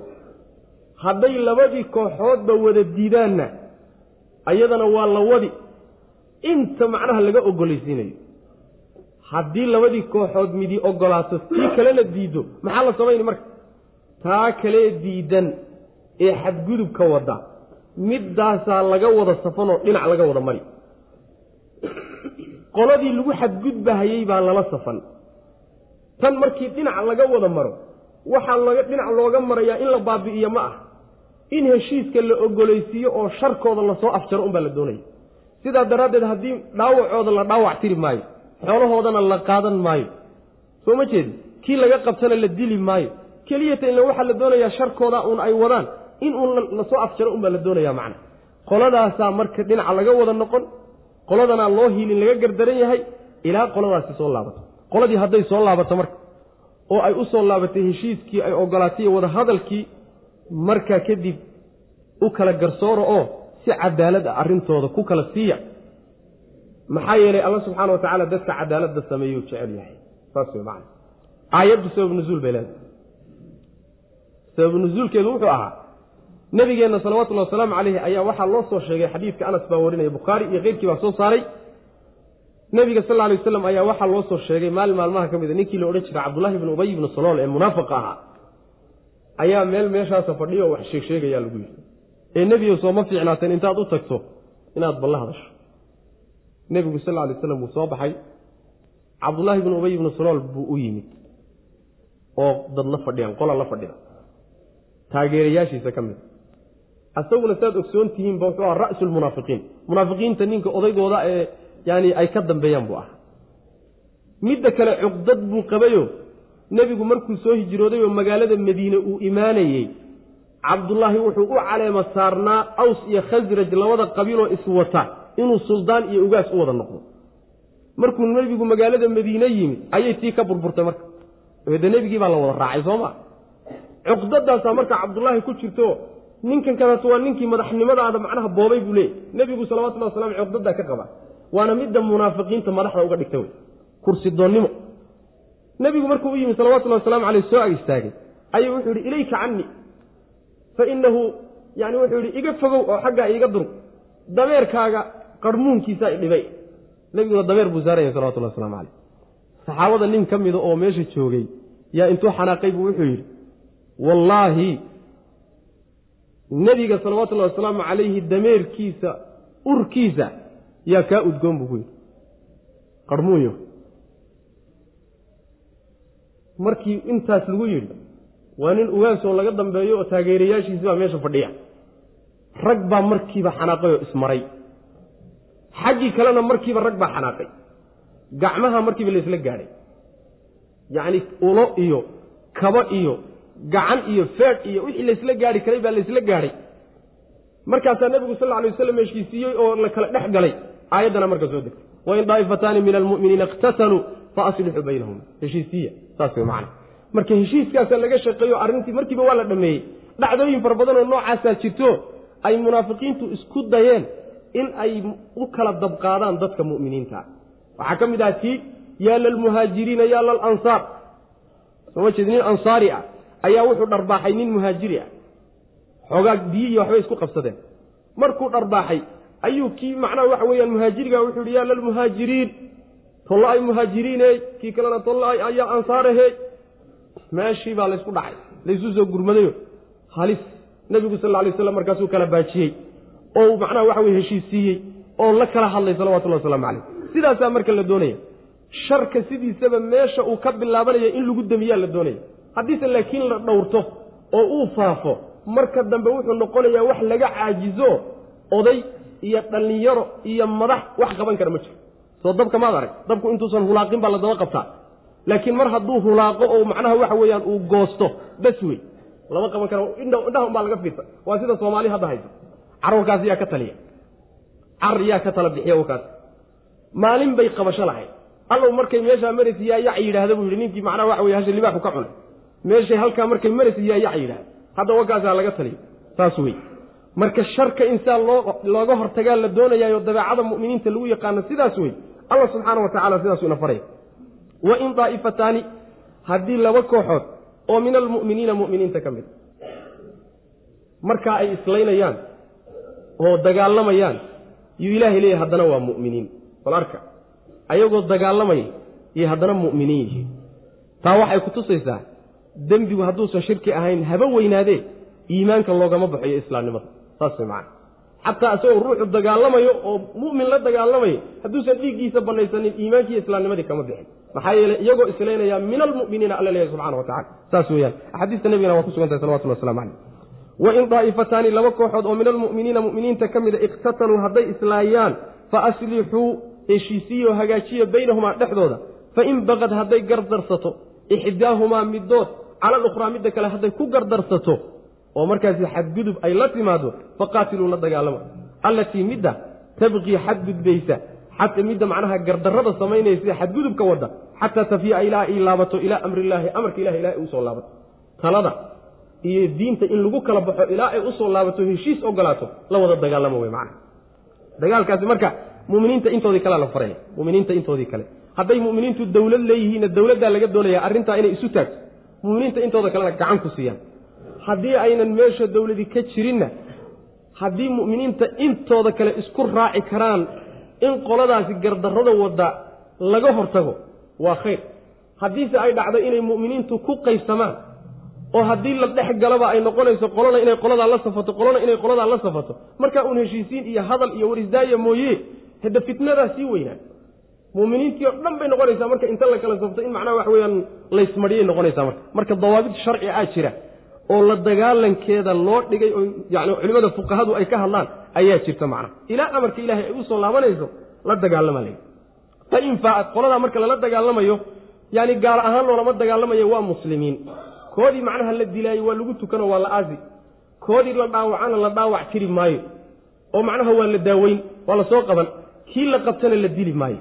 hadday labadii kooxoodba wada diidaanna ayadana waa la wadi. Inta macnaha laga ogolaysiinayo haddii labadii kooxood midi ogolaato tii kalena diiddo maxaa la samayni marka? Taa kalee diidan ee xadgudubka wadda middaasaa laga wada safanoo dhinac laga wada mari. Qoladii lagu xadgudbahayey baa lala safan tan markii dhinac laga wada maro waxaa laga dhinac looga marayaa in la baabi'iyo ma ah. In heshiiska la ogolaysiiyo oo sharkooda la soo afjaro unbaa la doonaya. Sidaa daraaddeed haddii dhaawacooda la dhaawac tiri maayo xoolahoodana la qaadan maayo soo ma jeedi kii laga qabtana la dili maayo. Keliyata ila waxaa la doonayaa sharkooda uun ay wadaan in uun la soo afjaro unbaa la doonayaa macna. Qoladaasaa marka dhinaca laga wada noqon qoladanaa loo hiilin laga gardaran yahay ilaa qoladaasi soo laabato qoladii hadday soo laabato marka oo ay u soo laabatay heshiiskii ay ogolaatay iyo wadahadalkii markaa kadib u kala garsooro oo si cadaalad ah arrintooda ku kala siiya. Maxaa yeelay alla subxaana wa tacaala dadka cadaaladda sameeyuu jecel yahay. Saas wey macana aayaddu sabab nuzuul bay leedahay. Sababu nuzuulkeedu wuxuu ahaa nabigeenna salawatullahi wasalaamu caleyhi ayaa waxaa loo soo sheegay xadiidka anas baa warinaya bukhaari iyo keyrkii baa soo saaray nebiga sal alay waslam ayaa waxaa loo soo sheegay maalin maalmaha ka mid a. Ninkii la odhan jiray cabdullahi ibnu ubay ibnu salool ee munaafiqa ahaa ayaa meel meeshaasa fadhiyo oo wax sheegsheegayaa lagu yidhi. Ee nebigow sooma fiicnaateen intaad u tagto inaad balla hadasho. Nebigu sal alay slam wuu soo baxay. Cabdullaahi ibnu ubay ibnu salool buu u yimid oo dad la fadhiyaan qola la fadhida taageerayaashiisa ka mid. Asaguna saad ogsoon tihiinba wuxuu aha ra'su lmunaafiqiin munaafiqiinta ninka odaygooda ee yaani ay ka dambeeyaan buu ahaa. Midda kale cuqdad buu qabayo. Nebigu markuu soo hijrooday oo magaalada madiine uu imaanayey cabdullaahi wuxuu u caleema saarnaa aws iyo khasraj labada qabiiloo iswata inuu suldaan iyo ugaas u wada noqdo. Markuu nebigu magaalada madiine yimid ayay tii ka burburtay marka. De nebigii baa la wada raacay soo ma? Cuqdadaasaa marka cabdullaahi ku jirto ninkan kadaas waa ninkii madaxnimadaada macnaha boobay buu leeyay nebigu salawatullahi wasalamu cuqdadaa ka qaba waana midda munaafiqiinta madaxda uga dhigta wey. Kursi doonnimo. Nebigu markuu u yimi salawatullahi wasalamu caleyh soo ag istaagay ayuu wuxuu yihi ilayka canii fa inahu yani wuxuu yihi iga fogow oo xaggaa iiga durug. Dameerkaaga qarhmuunkiisaa idhibay nebiguna dameer buu saaraya salawatullahi waslamu caleyh saxaabada nin ka mida oo meesha joogay yaa intuu xanaaqay buu wuxuu yidhi wallaahi nebiga salawatullahi wasalaamu calayhi dameerkiisa urkiisa yaa kaa udgoon buu ku yidhi. Qarhmuunyo markii intaas lagu yidhi waa nin ugaasoo laga dambeeyo oo taageerayaashiisi baa meesha fadhiya. Rag baa markiiba xanaaqay oo ismaray. Xaggii kalena markiiba rag baa xanaaqay. Gacmaha markiiba laysla gaadhay yacni ulo iyo kabo iyo gacan iyo feedh iyo wixii laysla gaadhi karay baa laysla gaadhay markaasaa nebigu sal lla alay waslam heshiisiiyey oo la kala dhex galay aayaddana marka soo degtay wain daa'ifataani min almu'miniina iqtataluu fa aslixuu baynahum. Heshiisiya saas wey marka heshiiskaasaa laga shaqeeyo arrintii markiiba waa la dhameeyey dhacdooyin fara badan oo noocaasaa jirto ay munaafiqiintu isku dayeen in ay u kala dabqaadaan dadka mu'miniinta. Waxaa ka mid aha tii yaa lalmuhaajiriina yaa lalansaar. Sooma jeed nin ansaari ah ayaa wuxuu dharbaaxay nin muhaajiri ah. Xoogaa biyi iyo waxbay isku qabsadeen. Markuu dharbaaxay ayuu kii macnaha waxa weeyaan muhaajiriga wuxuu yihi yaa lalmuhaajiriin tolla ay muhaajiriiney kii kalena tolla ay ayaa ansaarahey meeshii baa laysku dhacay laysu soo gurmadayo. Halis nebigu sal alay waslam markaasuu kala baajiyey. Oo macnaha waxa weye heshiisiiyey oo la kala hadlay salawatullahi waslamu calayh. Sidaasaa marka la doonaya. Sharka sidiisaba meesha uu ka bilaabanaya in lagu demiyaa la doonaya. Haddiise laakiin la dhowrto oo uu faafo marka dambe wuxuu noqonayaa wax laga caajizo oday iyo dhallinyaro iyo madax wax qaban kara ma jiro. Soo dabka maad arag dabku intuusan hulaaqin baa la daba qabtaa. Laakiin mar hadduu hulaaqo oo macnaha waxa weeyaan uu goosto bas wey. Lama qaban kara indhaha unbaa laga fiirsa. Waa sida soomaali hadda hayso. Carwarkaas yaa ka taliya. Car yaa ka tala bixiya wakaas. Maalin bay qabasho lahayd. Allow markay meeshaa maraysa yaa yac yidhaahda buu yidhi ninkii macnaha waxa weye hasha libaaxu ka cunay. Meeshay halkaa markay maraysa yaa yac yidhahda hadda wakaasaa laga taliyo saas wey marka sharka insaan loo looga hortagaa la doonayaayo dabeecada mu'miniinta lagu yaqaano sidaas wey allah subxaana wa tacala sidaasu ina faraya wa in daa'ifataani haddii laba kooxood oo min almu'miniina mu'miniinta ka mid. Markaa ay islaynayaan oo dagaalamayaan yuu ilaahay leeyahy haddana waa mu'miniin. Bal arka ayagoo dagaalamaya iyo haddana mu'miniin yihiin. Taa waxay ku tusaysaa dembigu hadduusan shirki ahayn haba weynaadee iimaanka loogama baxo islaamnimada saas way macana xataa isagoo ruuxu dagaalamayo oo mu'min la dagaalamayo hadduusan dhiiggiisa banaysanin iimaankiiyo islaamnimadii kama bixin. Maxaa yeeley iyagoo islaynaya min almu'miniina alla leeyahy subxana wa tacala saas weeyaan. Axaadiista nebigana waa ku sugantahay salawatullah waslamu caleyh wain daa'ifataani laba kooxood oo min almu'miniina mu'miniinta ka mida iqtataluu hadday islaayaan fa aslixuu heshiisiyo hagaajiya baynahumaa dhexdooda. Fain bagad hadday gardarsato ixdaahumaa middood cala alukhraa midda kale hadday ku gardarsato oo markaasi xadgudub ay la timaado faqaatiluu la dagaalama allatii midda tabqii xadgudbaysa midda macnaha gardarrada samaynaysa xadgudubka wadda xataa tafiya ilaa ay laabato ilaa amrillaahi amarka ilahi ilaa ay u soo laabato. Talada iyo diinta in lagu kala baxo ilaa ay u soo laabato heshiis ogolaato la wada dagaalamo wey macana dagaalkaasi marka muminiinta intoodii kalea la faraya muminiinta intoodii kale. Hadday muminiintu dowlad leeyihiinna dowladdaa laga doonaya arrintaa inay isu taagto muminiinta intooda kalena gacan ku siiyaan haddii aynan meesha dowladi ka jirinna haddii mu'miniinta intooda kale isku raaci karaan in qoladaasi gardarrada wadda laga hortago waa khayr. Haddiise ay dhacdo inay mu'miniintu ku qaybsamaan oo haddii la dhex galaba ay noqonayso qolona inay qoladaa la safato qolona inay qoladaa la safato markaa uun heshiisiin iyo hadal iyo warisdaaya mooye hadda fitnadaa sii weynaa. Muuminiintii oo dhan bay noqonaysaa marka inta la kala safto in macnaha wax weeyaan laysmariyay noqonaysaa marka. Marka dawaabid sharci ah jira oo la dagaalankeeda loo dhigay oo yani culimmada fuqahadu ay ka hadlaan ayaa jirta macnaha ilaa amarka ilaahay ay u soo laabanayso la dagaalama la fa in faa'ad qoladaa marka lala dagaalamayo yani gaalo ahaan loolama dagaalamayo waa muslimiin. Koodii macnaha la dilaayo waa lagu tukano waa la aasi koodii la dhaawacana la dhaawac tiri maayo. Oo macnaha waa la daaweyn waa la soo qaban. Kii la qabtana la dili maayo.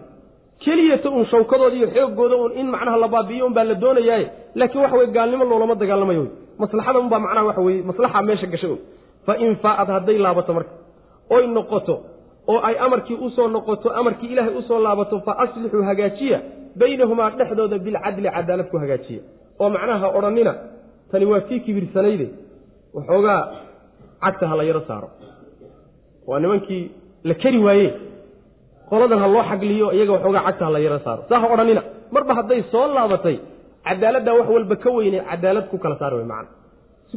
Keliyata uun shawkadooda iyo xooggooda uun in macnaha la baabi'iyo unbaa la doonayaaye laakiin waxa weye gaalnimo loolama dagaalamayo maslaxada unbaa macnaha waxa weye maslaxa meesha gashay un fa in hadday laabato marka oy noqoto oo ay amarkii u soo noqoto amarkii ilaahay u soo laabato fa aslixuu hagaajiya baynahumaa dhexdooda bilcadli cadaalad ku hagaajiya. Oo macnaha odhannina tani waa kii kibirsanayde waxoogaa cagta ha la yaro saaro. Waa nimankii la keri waaye qoladan ha loo xagliyo iyaga waxoogaa cagta ha la yaro saaro. Saa ha odhanina marba hadday soo laabatay cadaaladdaa wax walba ka weyne cadaalad ku kala saar wey macana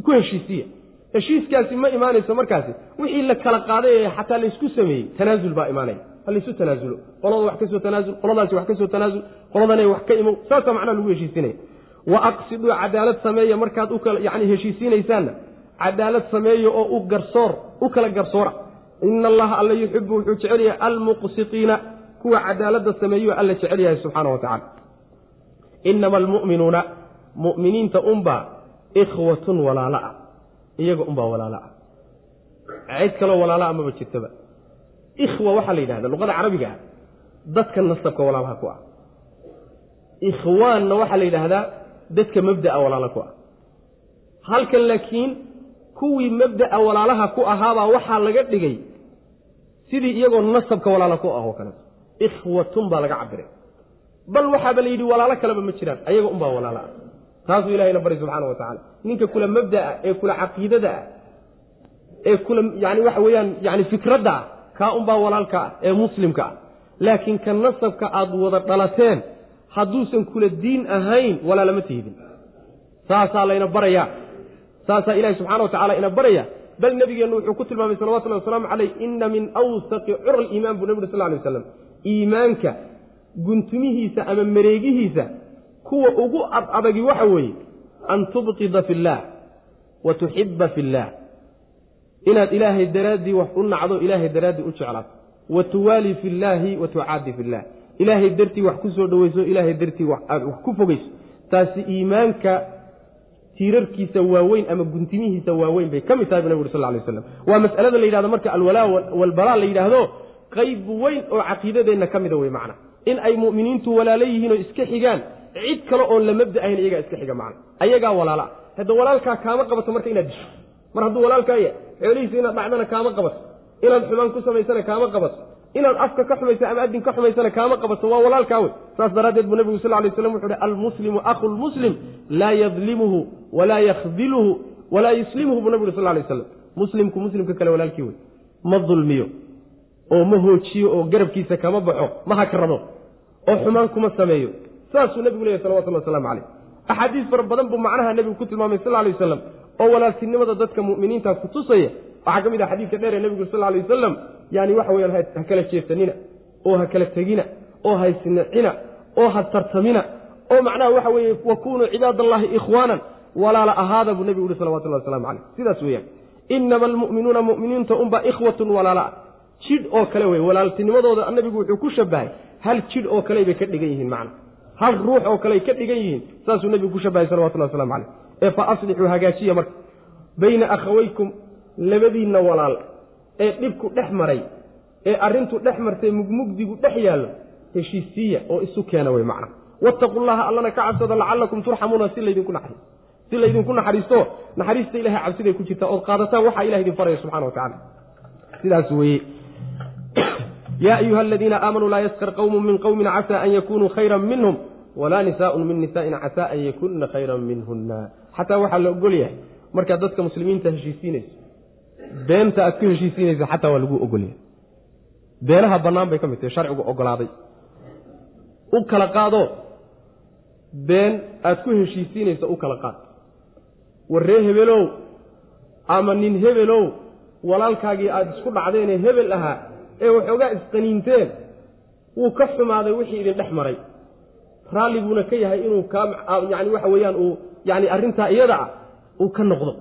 ku heshiisiya heshiiskaasi ma imaanayso markaasi. Wixii la kala qaaday ee xataa laysku sameeyey tanaasul baa imaanaya. Ha laysu tanaasulo qolada wax ka soo tanaasul qoladaasi wax ka soo tanaasul qoladanay wax ka imow saasaa macnaha lagu heshiisinaya. Wa aqsiduu cadaalad sameeya markaad yani heshiisiinaysaanna cadaalad sameeya oo u garsoor u kala garsoora. Ina allaha alla yuxibu wuxuu jecel yahay almuqsitiina kuwa cadaaladda sameeyo alla jecel yahay subxaana wa tacala inama almu'minuuna mu'miniinta unbaa ikhwatun walaalo ah. Iyaga unbaa walaalo ah. Cid kaloo walaalo ah maba jirtaba. Ikhwa waxaa la yidhahda luqada carabiga ah dadka nasabka walaalaha ku ah. Ikhwaanna waxaa la yidhaahdaa dadka mabda'a walaalo ku ah. Halkan laakiin kuwii mabda'a walaalaha ku ahaabaa waxaa laga dhigay sidii iyagoo nasabka walaala ku ah oo kaleeto ikhwatun baa laga cabiray bal waxaaba la yidhi walaalo kaleba ma jiraan ayaga unbaa walaalo ah taasuu ilahayna bari subxaana wa tacala ninka kula mabda'a ee kula caqiidada ah ee kula yani waxa weeyaan yani fikradda ah kaa unbaa walaalka ah ee muslimka ah. Laakiin ka nasabka aad wada dhalateen hadduusan kula diin ahayn walaalama tihidin. Saasaa layna barayaa. Saasaa ilahi subxana wa tacala ina baraya bal nebigeennu wuxuu ku tilmaamay salawatullahi wasalaamu caleyh ina min awsaqi cura liimaan buu nebi uri sal lay waslam iimaanka guntumihiisa ama mareegihiisa kuwa ugu adadagi waxa weeye an tubqida fi illaah wa tuxiba fi illaah inaad ilaahay daraaddii wax u nacdo ilaahay daraaddii u jeclaato. Wa tuwaali fi illaahi wa tucaadi fi illah ilaahay dartii wax ku soo dhoweyso ilaahay dartii aad wax ku fogeyso. Taasi iimaanka tiirarkiisa waaweyn ama guntimihiisa waaweyn bay ka mid tahay bu nabig uri sal lay waslam waa mas'alada la yidhahdo marka alwalaa walbalaa la yidhaahdo qayb weyn oo caqiidadeenna ka mida wey macna in ay mu'miniintu walaalo yihiin oo iska xigaan cid kale oon la mabda ahayn iyagaa iska xiga macna. Ayagaa walaala. Hadda walaalkaa kaama qabato marka inaad disho. Mar hadduu walaalkaaya xoolihiisa inaad dhacdana kaama qabato. Inaad xumaan ku samaysana kaama qabato. Inaad afka ka xumaysa ama adin ka xumaysana kaama qabato waa walaalkaa wey. Saas daraaddeed buu nebigu sal lay slam wuxu uhi almuslimu akhu lmuslim laa yadlimuhu walaa yakhdiluhu walaa yuslimuhu buu nebigu sal lay waslam muslimku muslimka kale walaalkii wey. Ma dulmiyo oo ma hoojiyo oo garabkiisa kama baxo ma hakrado oo xumaan kuma sameeyo. Saasuu nebigu leeyahy salawatullah waslamu caleyh axaadiis fara badan buu macnaha nebigu ku tilmaamay sal lay wasalam oo walaaltinimada dadka mu'miniinta ku tusaya. Waxaa ka mid ah xadiidka dheer ee nebigu sal lay wasalam yani waxa weyaan ha kala jeesanina oo ha kala tegina oo haysnicina oo ha tartamina oo macnaha waxa weeye wakunuu cibaad allahi ikhwaanan. Walaala ahaada buu nebigu yihi salawatullah waslamu caleyh sidaas weeyaan. Inama almu'minuuna mu'miniinta unbaa ikhwatun walaala. ah jidh oo kale wey walaaltinimadooda nabigu wuxuu ku shabahay hal jidh oo kale bay ka dhigan yihiin macna. Hal ruux oo kale ay ka dhigan yihiin saasuu nebigu ku shabahay salawatullah waslamu caleyh ee fa aslixuu hagaajiya marka. Bayna akhawaykum labadiinna walaal ee dhibku dhex maray ee arrintu dhex martay mugmugdigu dhex yaallo heshiisiiya oo isu keena wey macna. Wattaqu llaha allana ka cabsada lacallakum turxamuuna si laydinku naxariis si laydinku naxariisto naxariista ilahay cabsiday ku jirtaa ood qaadataan waxaa ilah idin faraya subxana wa tacala sidaas weeye yaa ayuha aladiina aamanuu laa yaskar qowmun min qowmin casaa an yakunuu khayran minhum walaa nisaaun min nisaain casaa an yakunna khayran minhunna xataa waxaa la ogol yahay markaad dadka muslimiinta heshiisiinayso beenta aad ku heshiisiinayso xataa waa lagu ogolyahay beenaha bannaan bay ka mid tahay sharcigu ogolaaday u kala qaado been aad ku heshiisiinayso u kala qaad warree hebelow ama nin hebelow walaalkaagii aada isku dhacdeenee hebel ahaa ee waxoogaa isqaniinteen wuu ka xumaaday wixii idin dhex maray. Raalli buuna ka yahay inuu kaa yani waxa weeyaan uu yani arrintaa iyada ah uu ka noqdo.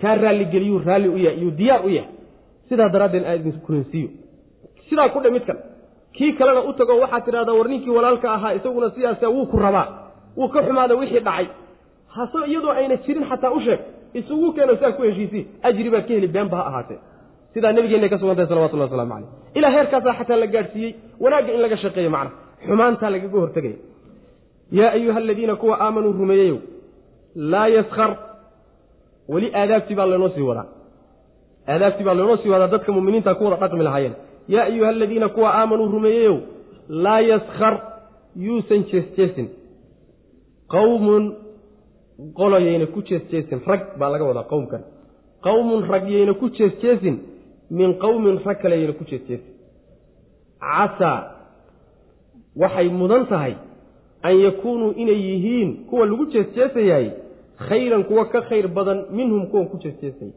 Kaa raalligeliyuu raalli u yahay iyuu diyaar u yahay. Sidaa daraaddeed aan idin kulansiiyo sidaa ku dhe mid kale kii kalena u tago waxaad tidhahdaa war ninkii walaalka ahaa isaguna sidaasa wuu ku rabaa. Wuu ka xumaaday wixii dhacay. Hase iyadoo ayna jirin xataa u sheeg isugu keeno saa ku heshiisii. Ajri baad ka heli beenba ha ahaatee sidaa nabigeenna ka sugantahay salawatullah waslamu caleyh ilaa heerkaasaa xataa la gaadhsiiyey wanaagga in laga shaqeeyo macna. Xumaantaa lagaga hortegaya. Yaa ayuha aladiina kuwa aamanuu rumeeyeyow laa yaskar weli aadaabtii baa laynoo sii wadaa. Aadaabtii baa laynoo sii wadaa dadka muminiinta ku wada dhaqmi lahaayeen. Yaa ayuha aladiina kuwa aamanuu rumeeyeyow laa yaskar yuusan jeesjeesin. Qawmun qolo yayna ku jeesjeesin. Rag baa laga wadaa qowmkan qowmun rag yayna ku jeesjeesin min qowmin rag kale yayna ku jeesjeesin casaa waxay mudan tahay an yakuunuu inay yihiin kuwa lagu jeesjeesayaay khayran kuwa ka khayr badan minhum kuwan ku jeesjeesaya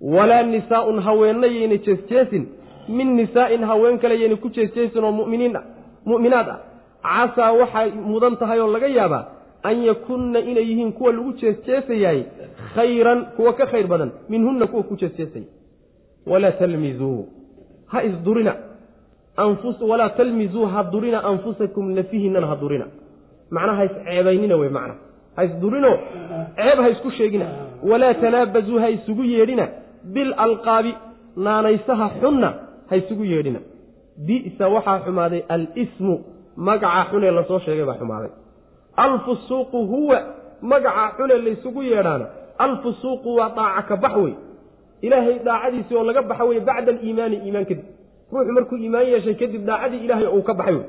walaa nisaa'un haweenna yayna jeesjeesin min nisaa'in haween kale yayna ku jeesjeesin oo muminiin mu'minaad ah. Casaa waxay mudan tahay oo laga yaabaa an yakunna inay yihiin kuwa lagu jeesjeesayaay khayran kuwa ka khayr badan minhunna kuwa ku jeesjeesaya walaa talmizuu ha isdurina walaa talmizuu ha durina anfusakum nafihinnana ha durina macnaha ha isceebaynina wey macna ha isdurino ceeb ha isku sheegina walaa tanaabazuu ha isugu yeedhina bilalqaabi naanaysaha xunna ha isugu yeedhina bi'sa waxaa xumaaday alismu magaca xunee la soo sheegay baa xumaaday alfusuuqu huwa magaca xune laysugu yeedhaana alfusuuqu waa daaca ka bax wey ilaahay daacadiisii oo laga baxa wey bacda aliimaani iimaan kadib. Ruuxu markuu iimaan yeeshay kadib daacadii ilaahay uu ka baxay wey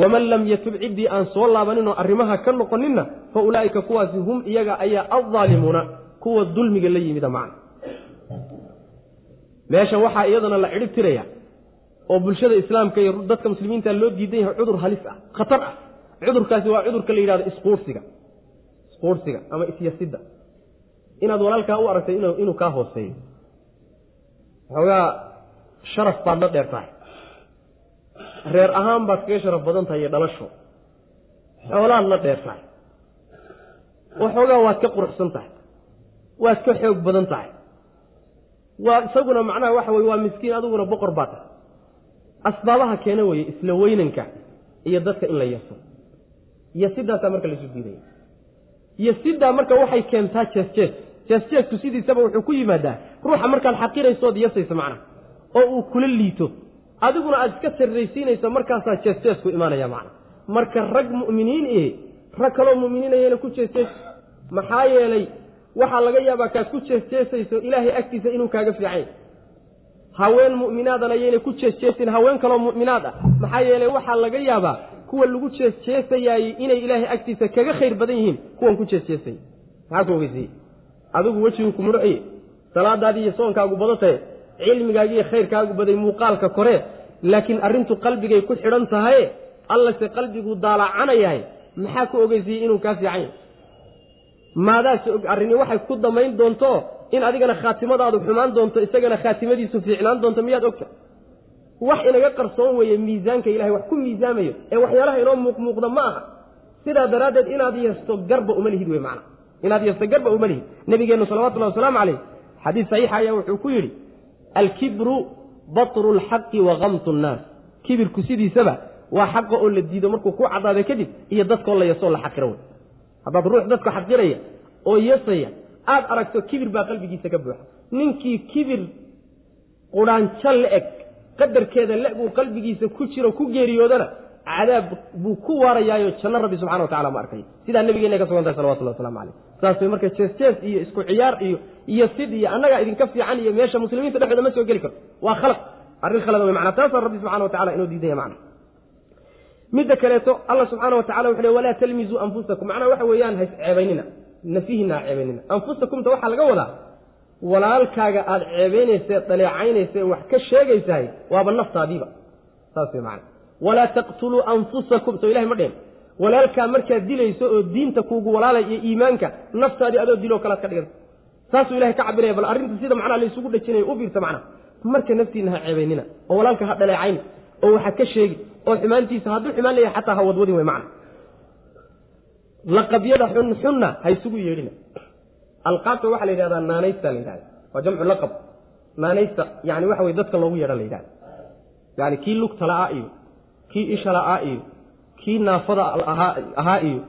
waman lam yatub ciddii aan soo laabaninoo arrimaha ka noqoninna fa ulaa'ika kuwaasi hum iyaga ayaa addaalimuuna kuwa dulmiga la yimida macna. Meeshan waxaa iyadana la cidhib tiraya oo bulshada islaamka iyo dadka muslimiinta loo diidan yahay cudur halis ah khatar ah. Cudurkaasi waa cudurka la yidhahdo isquursiga. Isquursiga ama isyasidda inaad walaalkaa u aragtay inuu kaa hooseeyo waxoogaa sharaf baad la dheer tahay reer ahaan baad kaga sharaf badan tahay iyo dhalasho. Xoolaad la dheer tahay waxoogaa waad ka quruxsan tahay. Waad ka xoog badan tahay. Waa isaguna macnaha waxa weye waa miskiin adiguna boqor baa tahay. Asbaabaha keena weeye isla weynanka iyo dadka in la yaso iyo sidaasaa marka laisu diidaya iyo sidaa marka waxay keentaa jees-jees jees-jeesku sidiisaba wuxuu ku yimaadaa ruuxa markaad xaqiraysood yasaysa macnaha oo uu kula liito. Adiguna aada iska sarraysiinayso markaasaa jees-jeesku imaanaya macna. Marka rag mu'miniin eh rag kaloo mu'miniinayana ku jees-jees maxaa yeelay waxaa laga yaabaa kaad ku jees-jeesayso ilaahay agtiisa inuu kaaga fiicay haween mu'minaadana yayna ku jees-jeesin haween kaloo mu'minaad ah. Maxaa yeelay waxaa laga yaabaa kuwa lagu jees-jeesayaayey inay ilaahay agtiisa kaga khayr badan yihiin kuwan ku jees-jeesay maxaa ku adigu wejigu ku murciye salaadaadii iyo soonkaagu badatae cilmigaagi iyo khayrkaagu baday muuqaalka koree laakiin arrintu qalbigay ku xidhan tahaye allase qalbiguu daalacanayahay maxaa ku ogeysiiyey inuu kaa fiican yahay? Maadaas og arrini waxay ku damayn doonto in adigana khaatimadaadu xumaan doonto isagana khaatimadiisu fiicnaan doonto miyaad ogta? Wax inaga qarsoon weeye miisaanka ilahay wax ku miisaamayo ee waxyaalaha inoo muuqmuuqda ma aha. Sidaa daraaddeed inaad yeesto garba uma lihid wey macna inaad yeesto garba uma lihid nabigeennu salawatullahi wasalaamu calayh xadiis saxiixa ayaa wuxuu ku yidhi alkibru batru lxaqi wa kamtu nnaas. Kibirku sidiisaba waa xaqa oo la diido markuu ku cadaaday kadib iyo dadkoo la yasoo la xaqiro wey haddaad ruux dadka xaqiraya oo yasaya aad aragto kibir baa qalbigiisa ka buuxa. Ninkii kibir qudhaanjo la-eg qadarkeeda le buu qalbigiisa ku jiro ku geeriyoodana cadaab buu ku waarayaayo janno rabbi subxana wa tacala ma arkay. Sidaa nabigeena ka sugan tahay salawatullah waslamu calayh. Saas way marka jees jees iyo isku ciyaar iyo iyo sid iyo annagaa idinka fiican iyo meesha muslimiinta dhexdooda ma soo geli karto waa khalaq arrin khalada wey macnaa taasaa rabbi subxana wa tacala inoo diidaya macna. Midda kaleeto alla subxaana wa tacala wuxu le walaa talmizuu anfusakum. Macnaha waxa weeyaan hays ceebaynina. Nafihinna ha ceebaynina. Anfusakumta waxaa laga wadaa walaalkaaga aada ceebaynaysae daleecaynaysae wax ka sheegaysahay waaba naftaadiiba. Saas way macana walaa taqtuluu anfusakum. Soo ilahay ma dheen. Walaalkaa markaad dilayso oo diinta kuugu walaalay iyo iimaanka naftaadii adoo diloo kalead ka dhiganta saasuu ilahay ka cabiraya bal arrinta sida macnaha laysugu dhajinayo u fiirsa macnaha. Marka naftiina ha ceebaynina oo walaalka ha dhaleecayn oo waxa ka sheegi oo xumaantiisa hadduu xumaan leeyahay xataa ha wadwadin wey macna laqabyada xunxunna ha isugu yeedhina. Alqaabta waxaa la yidhahdaa naanaysta la yidhahda waa jamcu laqab. Naanaysta yani waxa weye dadka loogu yeedha la yidhahda yani kii lugta la'aa iyo kii isha la'aa iyo kii naafada ahaa iyo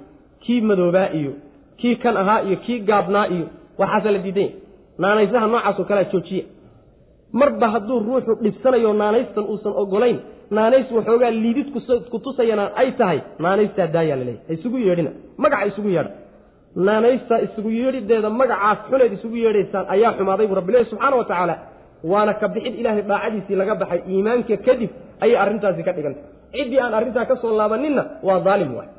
kii madoobaa iyo kii kan ahaa iyo kii gaabnaa iyo waxaasaa la diidanya naanaysaha noocaasoo kalea joojiya marba hadduu ruuxu dhibsanayo naanaystan uusan ogolayn naanays waxoogaa liidid ku tusayana ay tahay naanaystaa daayaa laleeyahy ha isugu yeedhina magaca isugu yeedha naanaystaa isugu yeedhideeda magacaas xuneed isugu yeedhaysaan ayaa xumaaday buu rabbilahi subxaana wa tacaala. Waana ka bixid ilaahay daacadiisii laga baxay iimaanka kadib ayay arrintaasi ka dhigantay ciddii aan arrintaa ka soo laabaninna waa daalim waay.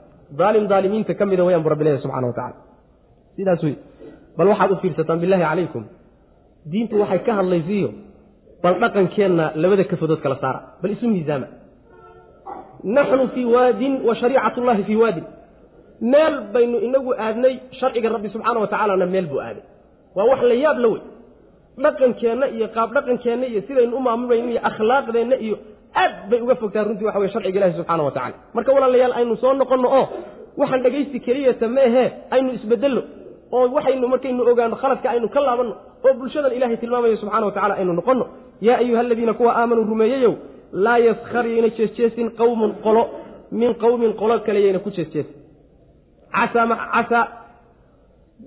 Daalim daalimiinta ka mida wayaan bu rabbilahi subxana wa tacala sidaas wey bal waxaad u fiirsataan billahi calaykum diintu waxay ka hadlaysiiyo bal dhaqankeenna labada kafadood kala saara bal isu miisaama. Naxnu fii waadin wa shariicat ullahi fii waadin. Meel baynu inagu aadnay sharciga rabbi subxaana wa tacaalana meel buu aaday. Waa wax la yaab la wey dhaqankeenna iyo qaab dhaqankeenna iyo sidaynu u maamulayno iyo akhlaaqdeenna iyo aad bay uga fogtahay runtii waxa wey sharciga ilahi subxaana wa tacala marka walaalayaal aynu soo noqonno oo waxaan dhegaysi keliyata meehee aynu isbedelno oo waxaynu markaynu ogaano khaladka aynu ka laabanno. Oo bulshadan ilahay tilmaamayo subxana wa tacala aynu noqonno. Yaa ayuha aladiina kuwa aamanuu rumeeyeyow laa yaskhar yayna jeesjeesin qowmun qolo. Min qowmin qolo kale yayna ku jeesjeesin. Casaa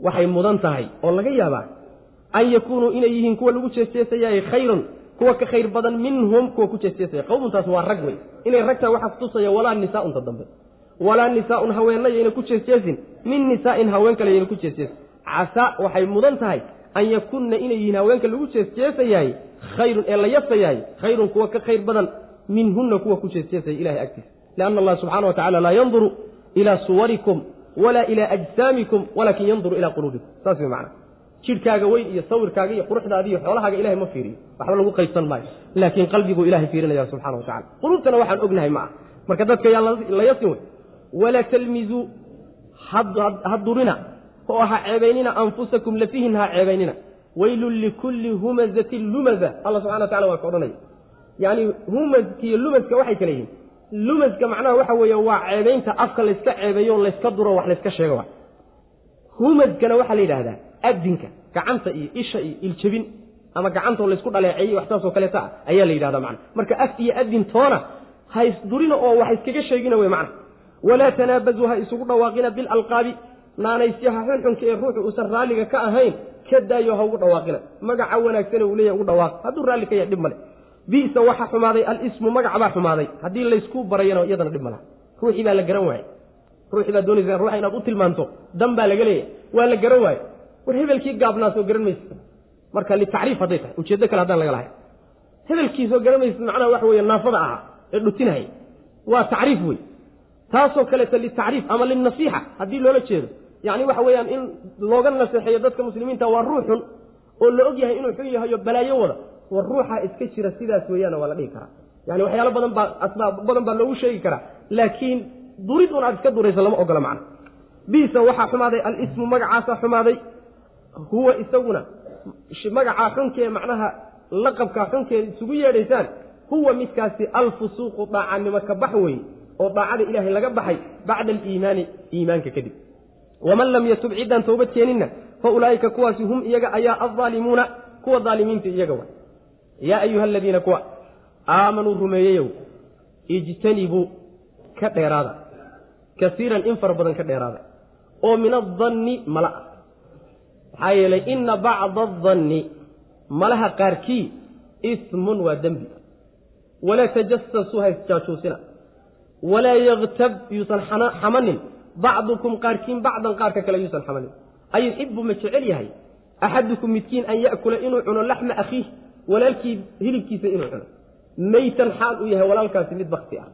waxay mudan tahay oo laga yaabaa an yakuunuu inay yihiin kuwa lagu jeesjeesayaay khayrun kuwa ka khayr badan minhum kuwa ku jeesjeesaya qowmuntaas waa rag wey inay ragtaa waxaa kutusaya walaa nisaaunta dambe. Walaa nisaaun haweenna yayna ku jeesjeesin min nisaa'in haween kale yayna ku jeesjeesin casaa waxay mudan tahay an yakunna inay yihiin haweenka lagu jeesjeesayaay khayrun ee la yasayaay khayrun kuwa ka khayr badan minhunna kuwa ku jeesjeesaya ilahay agtiisa lianna allah subxana wa tacala laa yanduru ilaa suwarikum walaa ilaa ajsaamikum walaakin yanduru ilaa quluubikum. Saas wey macana jidhkaaga weyn iyo sawirkaaga iyo quruxdaadi iyo xoolahaaga ilahay ma fiiriyo. Waxba lagu qaybsan maayo. Laakiin qalbiguu ilahay fiirinaya subxana wa tacala quluubtana waxaan ognahay ma ah marka dadka yaa la wey. Walaa talmizuu ha durina oo ha ceebaynina anfusakum lafihin ha ceebaynina. Weylun likulli humazatin lumaza. Alla subxana wa tacala waa ka odhanaya. Yacni humaska iyo lumaska waxay kala yihiin. Lumaska macnaha waxa weeye waa ceebaynta afka layska ceebeeyo layska duro wax layska sheego wa humaskana waxaa la yidhahdaa adinka gacanta iyo isha iyo iljabin ama gacantoo laysku dhaleeceeyey wax saasoo kaleeta ah ayaa la yidhahda macna. Marka af iyo adin toona ha isdurina oo wax iskaga sheegina wey macna. Walaa tanaabazuu ha isugu dhawaaqina bilalqaabi naanaysyaha xunxunka ee ruuxu uusan raalliga ka ahayn ka daayo ha ugu dhawaaqina. Magaca wanaagsane uu leeyahy ugu dhawaaq hadduu raalli ka yahay dhib male bisa waxaa xumaaday alismu magac baa xumaaday. Haddii laysku barayana iyadana dhib malaha ruuxii baa la garan waayey. Ruuxii baa doonaysa ruuxa inaad u tilmaanto dan baa laga leeyahay. Waa la garan waaye war hebelkii gaabnaa soo garan maysid marka litacriif hadday tahay. Ujeeddo kale haddaan laga lahay hebelkii garan maysid macnaha waxa weeye naafada ahaa ee dhutinhay waa tacriif wey taasoo kaleeta litacriif ama lilnasiixa haddii loola jeedo. Yacni waxa weeyaan in looga naseexeeyo dadka muslimiinta waa ruux xun oo la og yahay inuu xun yahayo balaayo wada. War ruuxa iska jira sidaas weeyaana waa la dhihi karaa. Yani waxyaalo badan baa asbaab badan baa loogu sheegi karaa. Laakiin durid un aad iska durayso lama ogola macna. Bisa waxaa xumaaday alismu magacaasaa xumaaday huwa isaguna magacaa xunkee macnaha laqabkaa xunkeeda isugu yeedhaysaan huwa midkaasi alfusuuqu daacanimo ka bax weeye oo daacada ilaahay laga baxay bacda aliimaani iimaanka kadib. Waman lam yatub ciddaan toobad keeninna fa ulaa'ika kuwaasi hum iyaga ayaa aldaalimuuna kuwa daalimiinta iyaga wa yaa ayuha aladiina kuwa aamanuu rumeeyeyow ijtanibuu ka dheeraada kasiiran in fara badan ka dheeraada oo min adanni mala ah maxaa yeelay inna bacda adanni malaha qaarkii ismun waa dembi walaa tajasasuu haysjaajuusina walaa yaktab yuusan xamanin. Bacdukum qaarkiin bacdan qaarka kale yuusan xamanin. Ayuxibu ma jecel yahay? Axadukum midkiin an ya'kula inuu cuno laxma akhiih walaalkii hilibkiisa inuu cuno. Meytan xaal uu yahay walaalkaasi mid bakti ah.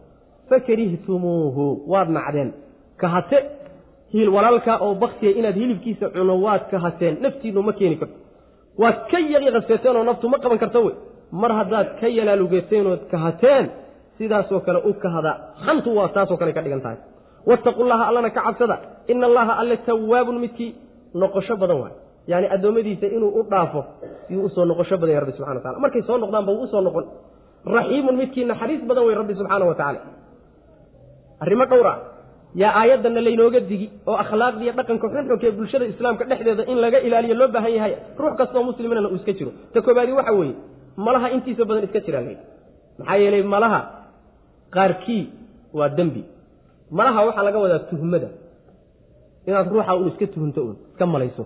Fakarihtumuuhu waad nacdeen. Kahate walaalkaa oo baktiya inaad hilibkiisa cuno waad kahateen naftiinu ma keeni karto. Waad ka yaqiqaseeteen oo naftu ma qaban karto wey. Mar haddaad ka yalaalugeeteen ood kahateen sidaasoo kale u kahada xantu waa taasoo kale ka dhigan tahay. Wattaqullaha allana ka cabsada. Ina allaha alle tawaabun midkii noqosho badan waay. Yani addoommadiisa inuu u dhaafo yuu u soo noqosho badan ya rabbi subxana watacala markay soo noqdaanba wuu u soo noqon. Raxiimun midkii naxariis badan wey rabbi subxaana wa tacaala. Arrimo dhowr ah yaa aayaddanna laynooga digi oo akhlaaqdiiyo dhaqanka xunxunka ee bulshada islaamka dhexdeeda in laga ilaaliyo loo baahan yahay ruux kastoo muslimana uu iska jiro. Ta koobaadi waxa weeye malaha intiisa badan iska jiraa layidhi maxaa yeelay malaha qaarkii waa dembi. Malaha waxaa laga wadaa tuhmada. Inaad ruuxa uun iska tuhunto uun iska malayso.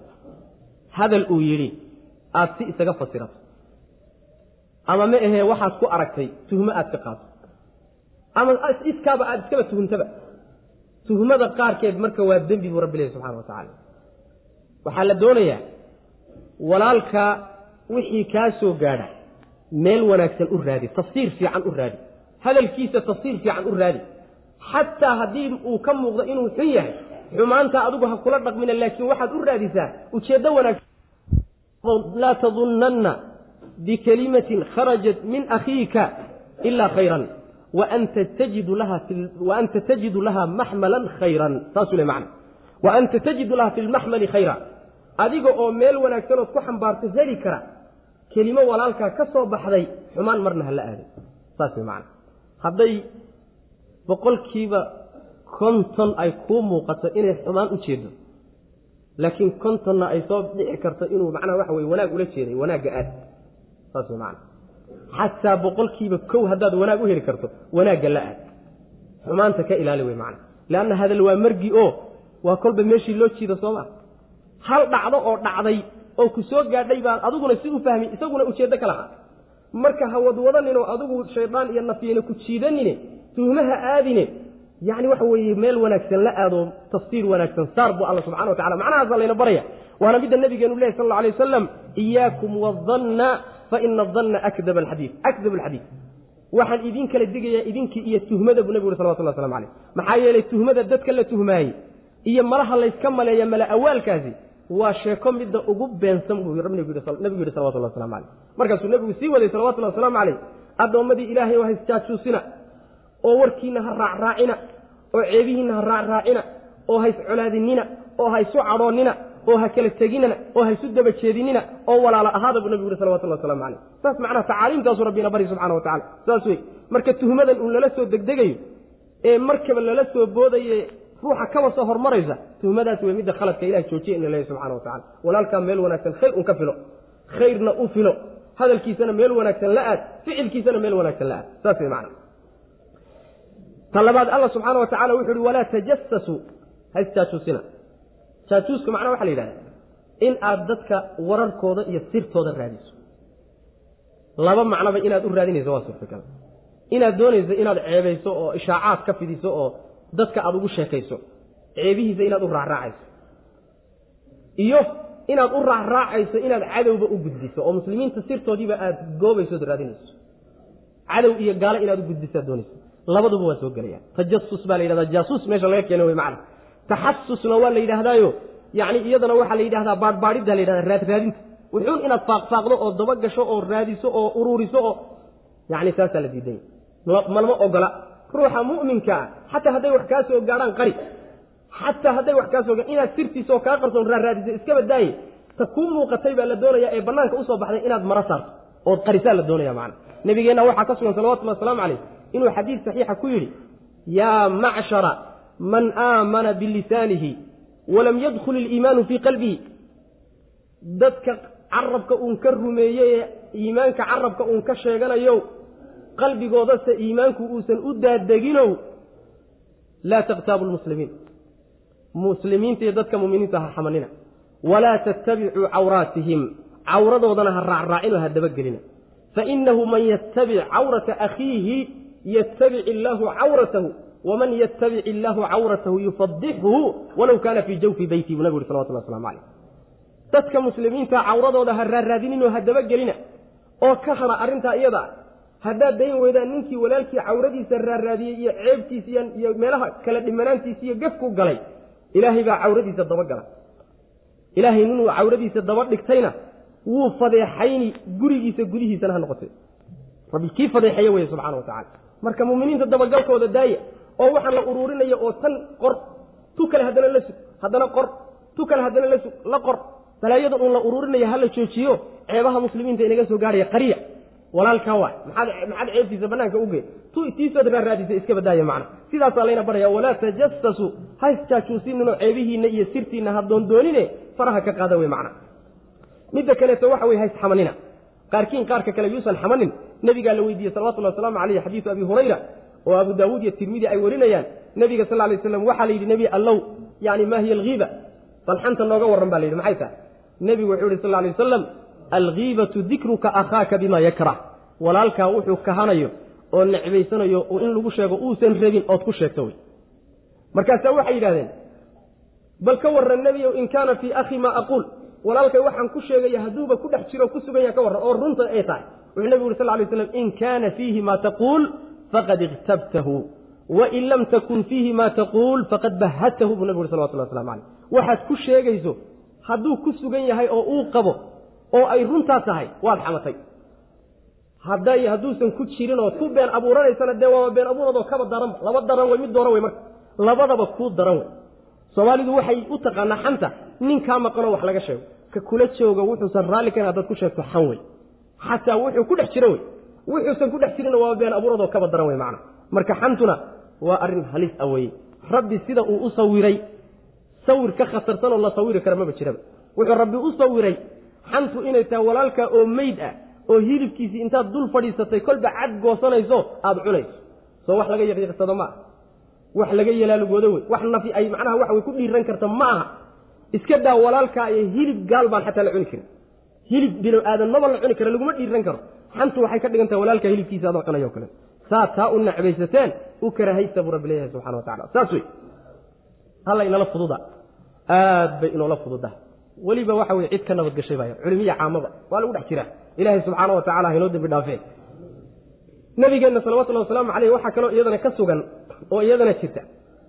Hadal uu yidhi aad si isaga fasirato. Ama ma ahee waxaad ku aragtay tuhmo aad ka qaato. Ama iskaaba aada iskaba tuhuntaba tuhmada qaarkeed marka waa dembi buu rabbi lehy subxana wa tacaala. Waxaa la doonayaa walaalkaa wixii kaa soo gaadha meel wanaagsan u raadi tafsiir fiican u raadi hadalkiisa tafsiir fiican u raadi. Xataa haddii uu ka muuqdo inuu xun yahay xumaanta adigu ha kula dhaqmina laakiin waxaad u raadisaa ujeeddo wanaagsan. Laa tadunanna bikalimatin kharajat min akhiika ilaa khayran waanta tajidu laha maxmalan khayran. Saasuu le macna. Wa anta tajidu laha fi lmaxmali khayra. Adiga oo meel wanaagsan ood ku xambaarto heli kara. Kelimo walaalkaa ka soo baxday xumaan marna hala aadin. Saas way macna. Hadday boqolkiiba konton ay kuu muuqato inay xumaan u jeedo laakiin kontonna ay soo dhici karto inuu macnaha waxa weye wanaag ula jeeday wanaagga aad. Saas way macna xataa boqolkiiba kow haddaad wanaag u heli karto wanaagga la aad. Xumaanta ka ilaali wey macna. Leanna hadal waa margi oo waa kolba meeshii loo jiida soo maa hal dhacdo oo dhacday oo ku soo gaadhay baad adiguna si u fahmi isaguna ujeeddo ka lahaa. Marka ha wadwadaninoo adigu shaydaan iyo nafyeyna ku jiidanine tuhmaha aadine yacni waxa weeye meel wanaagsan la aado tafsiir wanaagsan saar buu alla subxana wa tacala macnahaasa layna baraya. Waana midda nabigeenu lehy sal alla alay wasalam iyaakum wadanna faina adanna akdab alxadiid akdab alxadiid. Waxaan idin kala digayaa idinkii iyo tuhmada buu nebigu uri salawatullah waslamu calayh. Maxaa yeelay tuhmada dadka la tuhmaayey iyo malaha layska maleeya mala awaalkaasi waa sheeko midda ugu beensan buu nabigu yihi salawatullah waslamu calayh. Markaasuu nebigu sii waday salawatullahi wasalaamu calayh addoommadii ilaahay oo haysjaajuusina oo warkiina ha raacraacina oo ceebihiinna ha raacraacina oo hays colaadinina oo haysu cadhoonnina oo ha kala teginina oo haysu daba jeedinina oo walaala ahaada buu nebigu yihi salawatullah waslamu calayh. Saas macnaha tacaaliimtaasuu rabbina bari subxana wa tacala saas wey marka tuhmadan uun lala soo degdegayo ee markaba lala soo boodaye ruuxa kaba soo hormaraysa tuhmadaas wey midda khaladka ilahi joojiya ina leeyahy subxana wa tacala walaalkaa meel wanaagsan khayr un ka filo khayrna u filo. Hadalkiisana meel wanaagsan la aad ficilkiisana meel wanaagsan la aad. Saas wey macna ta labaad alla subxaana wa tacala wuxu uhi walaa tajasasuu ha isjaajuusina jaajuuska macnaa waxa la yidhahda in aad dadka wararkooda iyo sirtooda raadiso laba macnoba inaad u raadinayso waa suurtagal. Inaad doonayso inaad ceebayso oo ishaacaad ka fidiso oo dadka aada ugu sheekayso. Ceebihiisa inaad u raacraacayso. Iyo inaad u raacraacayso inaad cadowba u gudbiso oo muslimiinta sirtoodiiba aad goobaysood raadinayso. Cadow iyo gaalo inaad u gudbisaad doonayso. Labaduba waa soo gelayaan. Tajasus baa la yidhahdaa. Jaasuus meesha laga keeno wey macna taxasusna waa la yidhaahdaayo. Yacni iyadana waxaa la yidhahdaa baadhbaadhidda la yidhahdaa raadraadinta wuxuun inaad faaqfaaqdo oo dabagasho oo raadiso oo uruuriso oo yacni saasaa la diidanya malama ogola. Ruuxa mu'minka ah xataa hadday wax kaa soo gaadhaan qari. Xataa hadday wax kaa soo gaadhaan inaad sirtiisa oo kaa qarsoon raaraadisa iskaba daaye ta kuu muuqatay baa la doonaya ee bannaanka u soo baxday inaad maro saarto ood qarisaa la doonaya macana nabigeenna waxaa ka sugan salawatullahi wasalaamu calayh inuu xadiid saxiixa ku yidhi yaa macshara man aamana bilisaanihi walam yadkhul iliimaanu fii qalbihi. Dadka carabka uun ka rumeeyey ee iimaanka carabka uun ka sheeganayo qalbigoodase iimaanku uusan u daadeginow laa takhtaabu lmuslimiin muslimiinta iyo dadka muminiinta ha xamanina. Walaa tattabicuu cawraatihim. Cawradoodana ha raacraacinoo ha dabagelina. Fainahu man yattabic cawrata akhiihi yattabic illaahu cawratahu waman yattabic illaahu cawratahu yufadixhu walow kaana fii jawfi beyti buu nabigu uri salawatullah waslamu calayh dadka muslimiinta cawradooda ha raarraadininoo ha dabagelina oo ka hara arrintaa iyada haddaad dayn weydaan ninkii walaalkii cawradiisa raarraadiyey iyo ceebtiisa iyo meelaha kala dhimanaantiisa iyo gefku galay ilaahay baa cawradiisa dabagala ilaahay ninuu cawradiisa daba dhigtayna wuu fadeexayni gurigiisa gudihiisana ha noqotay rabbi kii fadeexeeye weye subxana wa tacala marka muminiinta dabagalkooda daaya oo waxaan la uruurinaya oo tan qor tu kale haddana la sug haddana qor tu kale haddana la sug la qor. Balaayada uun la uruurinaya hala joojiyo ceebaha muslimiinta inaga soo gaarhaya qariya. Walaalkaa waay. Maxaad maxaad ceebtiisa bannaanka ugey tu tiisood raarraadisa iska badaaya macna. Sidaasaa layna baraya walaa tajassasu. Ha isjaajuusininoo ceebihiinna iyo sirtiinna ha doondoonine faraha ka qaada wey macna. Midda kaleeto waxa weye ha isxamanina qaarkiin qaarka kale yuusan xamanin. Nebigaa la weydiiyey salawatullahi wasalaamu caleyh xadiidu abi hurayra oo abu daawuud iyo tirmidi ay warinayaan nebiga sal lay slam waxaa la yidhi nebi allow yani maa hiya alghiiba. Balxanta nooga warran ba la yidhi maxay tahay? Nebigu wuxuu yihi sal lay wasalam alghiibatu dikruka akhaaka bima yakrah. Walaalkaa wuxuu kahanayo oo necbaysanayo in lagu sheego uusan rabin ood ku sheegto wey. Markaasaa waxay yidhahdeen bal ka warran nebiyow in kaana fii akhi maa aquul walaalkay waxaan ku sheegaya hadduuba ku dhex jiro ku sugan yaha ka warran oo runta ay tahay. Wuxuu nebigu uri sal lay slam in kaana fiihi maa taquul faqad ikhtabtahu wain lam takun fiihi maa taquul faqad bahadtahu buu nebigu uri salawatullah waslamu caleyh waxaad ku sheegayso hadduu ku sugan yahay oo uu qabo oo ay runtaa tahay waad xamatay hadday hadduusan ku jirin ood ku been abuuranaysana dee waaba been abuuradoo kaba daranba laba daran wey mid dooran wey marka labadaba kuu daran wey soomaalidu waxay u taqaanaa xanta ninkaa maqanoo wax laga sheego ka kula jooga wuxuusan raalli kayn haddaad ku sheegto xan wey xataa wuxuu ku dhex jiro wey wuxuusan ku dhex jirinna waaba been abuuradoo kaba daran wey macna. Marka xantuna waa arrin halis a weye rabbi sida uu u sawiray sawir ka khatarsanoo la sawiri kara maba jiraba. Wuxuu rabbi u sawiray xantu inay tahay walaalkaa oo meyd ah oo hilibkiisii intaad dul fadhiisatay kolba cad goosanayso aada cunayso. Soo wax laga yaqiiqsado ma aha. Wax laga yalaalugoodo wey. Wax nafi ay macnaha wax way ku dhiiran karta ma aha. Iska daa walaalkaa iyo hilib gaal baan xataa la cuni karin. Hilib bino aadanmaba la cuni kara laguma dhiiran karo xantu waxay ka dhigan tahay walaalkaa hilibkiisa adoo cunay o kale. Saa taa u necbaysateen u karahaysta buu rabbi leeyahay subxana wa tacala saas wey. Halla inala fududa. Aad bay inoola fududa. Weliba waxa weye cid ka nabadgashay baya culimiya caamaba waa lagu dhex jiraa ilaahay subxaana wa tacala haynoo dembi dhaafee nabigeenna salawatullahi wasalaamu caleyh waxaa kaloo iyadana ka sugan oo iyadana jirta.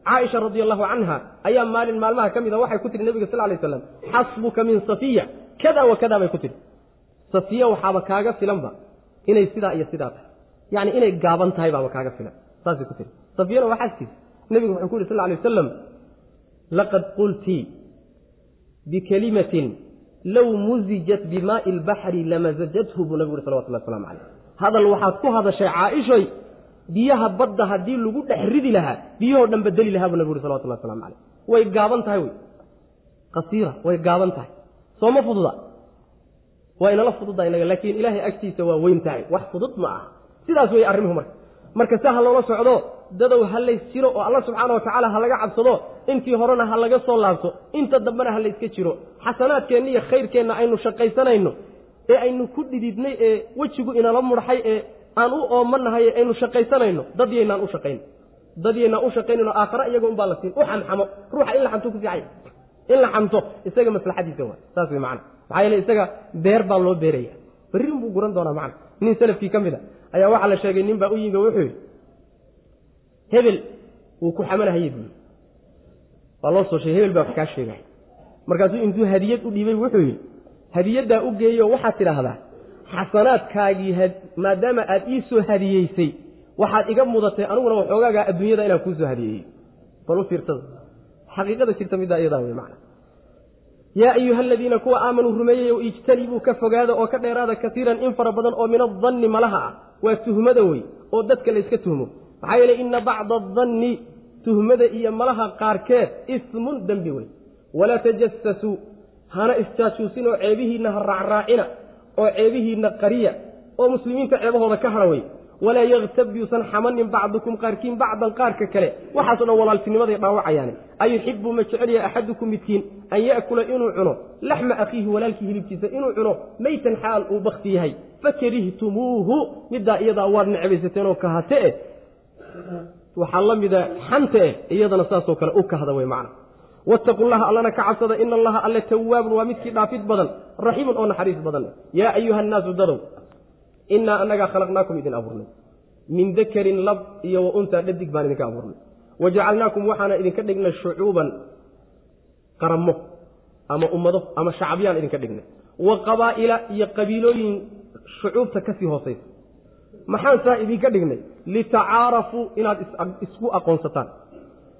Caaisha radi allahu canha ayaa maalin maalmaha ka mida waxay ku tihi nebiga sal lay slam xasbuka min safiya. Kada wa kada bay ku tihi safiya waxaaba kaaga filanba inay sidaa iyo sidaa tahay. Yani inay gaaban tahay baaba kaaga filan. Saasay ku tihi safiyana waa xaaskiisa nebigu wuxuu ku yidhi sal lay wasalam laqad qulti bikelimatin low muzijat bimaai lbaxri lamasajathu buu nabigu uri salawatullah waslamu caleyh hadal waxaad ku hadashay caaishoy biyaha badda haddii lagu dhex ridi lahaa biyahoo dhan bedeli lahaa buu nabigu uri salawatullah waslamu caleyh way gaaban tahay wey. Qasiira way gaaban tahay. Soo ma fududa waa inala fududa inaga laakiin ilaahay agtiisa waa weyn tahay. Wax fudud ma aha. Sidaas wey arrimuhu marka. Marka si ha loola socdo dadow ha lays jiro oo alla subxaana wa tacaala ha laga cabsado intii horena ha laga soo laabto inta dambena ha layska jiro. Xasanaadkeenna iyo khayrkeenna aynu shaqaysanayno. Ee aynu ku dhididnay ee wejigu inala mudxay ee aan u oomanahay ee aynu shaqaysanayno. Dad yaynaan u shaqayn. Dad yaynaan u shaqaynayno aakhare iyaga unbaa la siin. U xamxamo ruuxa in la xamto ku fiicay in la xamto isaga maslaxadiisa waa. Saas wey macana maxaa yeele isaga beer baa loo beeraya. Berrin buu guran doonaa macana nin salafkii ka mid a. Ayaa waxaa la sheegay nin baa u yimi wuxuu yidhi hebel wuu ku xamanahayey buui waa loo soo sheegay hebel baa wax kaa sheegay. Markaasuu intuu hadiyad u dhiibay wuxuu yidhi hadiyaddaa u geeyo waxaad tidhaahdaa xasanaadkaagii maadaama aad ii soo hadiyeysay waxaad iga mudatay aniguna waxoogaagaa adduunyada inaan kuusoo hadiyeeyey. Bal u fiirsada xaqiiqada jirta middaa iyadaa wey macna yaa ayuha aladiina kuwa aamanuu rumeeyey o ijtanibuu ka fogaada oo ka dheeraada katiiran in fara badan oo min adanni malaha ah waa tuhmada wey oo dadka layska tuhmo maxaa yeeley ina bacda adanni tuhmada iyo malaha qaarkeed ismun dembi wey walaa tajasasuu hana isjaajuusin oo ceebihiinna ha raacraacina oo ceebihiinna qariya oo muslimiinta ceebahooda ka hara wey walaa yaktab yuusan xamanin bacdukum qaarkiin bacdan qaarka kale. Waxaaso dhan walaaltinimaday dhaawacayaane ayuxibu ma jecel yahay axadukum midkiin an ya'kula inuu cuno. Laxma akhiihi walaalkii hilibkiisa inuu cuno maytan xaal uu bakti yahay. Fakarihtumuuhu middaa iyadaa waad necbaysateen oo kahate eh. Waxaa la mida xanta eh iyadana saasoo kale u kahda wey macna. Wattaqu llaha allana ka cabsada ina allaha alle tawaabun waa midkii dhaafid badan raxiimun oo naxariis badan. Yaa ayuha annaasu dadow innaa annagaa khalaqnaakum idin abuurnay. Min dakarin lab iyo wa untaa dhadig baan idinka abuurnay. Wa jacalnaakum waxaana idinka dhignay shucuuban qaramo ama ummado ama shacabyaan idinka dhignay. Wa qabaa'ila iyo qabiilooyin shucuubta ka sii hoosaysa. Maxaan saa idinka dhignay? Litacaarafuu inaad isku aqoonsataan.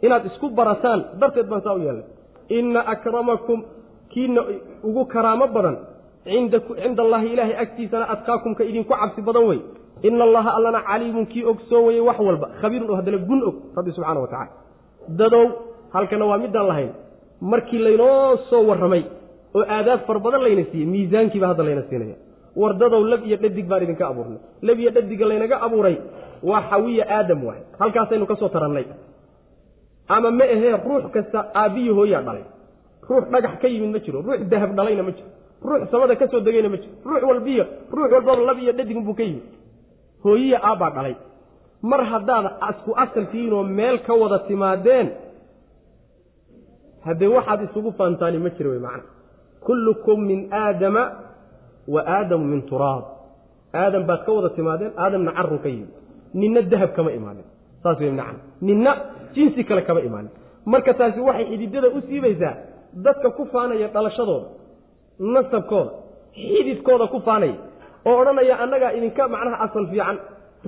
Inaad isku barataan darteed baan saa u yeelnay. Inna akramakum kiina ugu karaamo badan cinda allaahi ilaahay agtiisana adqaakumka idinku cabsi badan wey ina allaha allana caliimun kii ogsoon weye wax walba khabiirun oo haddana gun og rabbi subxana wa tacala dadow halkana waa midaan lahayn markii laynoo soo warramay oo aadaab far badan layna siiyey miisaankiiba hadda layna siinaya war dadow lab iyo dhadig baan idinka abuurnay lab iyo dhadiga laynaga abuuray waa xawiya aadam waay halkaasaynu ka soo tarannay ama ma ahee ruux kasta aabbiyi hooyaa dhalay ruux dhagax ka yimid ma jiro ruux dahab dhalayna ma jiro ruux samada ka soo degayna ma jiro ruux walbiyo ruux walbaba lab iyo dhadig buu ka yimid. Hooyiya aabbaa dhalay. Mar haddaad isku asal tihiinoo meel ka wada timaadeen haddee waxaad isugu faantaani ma jira wey macna. Kullukum min aadama wa aadamu min turaab. Aadam baad ka wada timaadeen aadamna carru ka yimid. Ninna dahab kama imaanin. Saas wey macna. Ninna jinsi kale kama imaanin. Marka taasi waxay xididada u siibaysaa dadka ku faanaya dhalashadooda nasabkooda xididkooda ku faanaya oo odhanaya annagaa idinka macnaha asal fiican.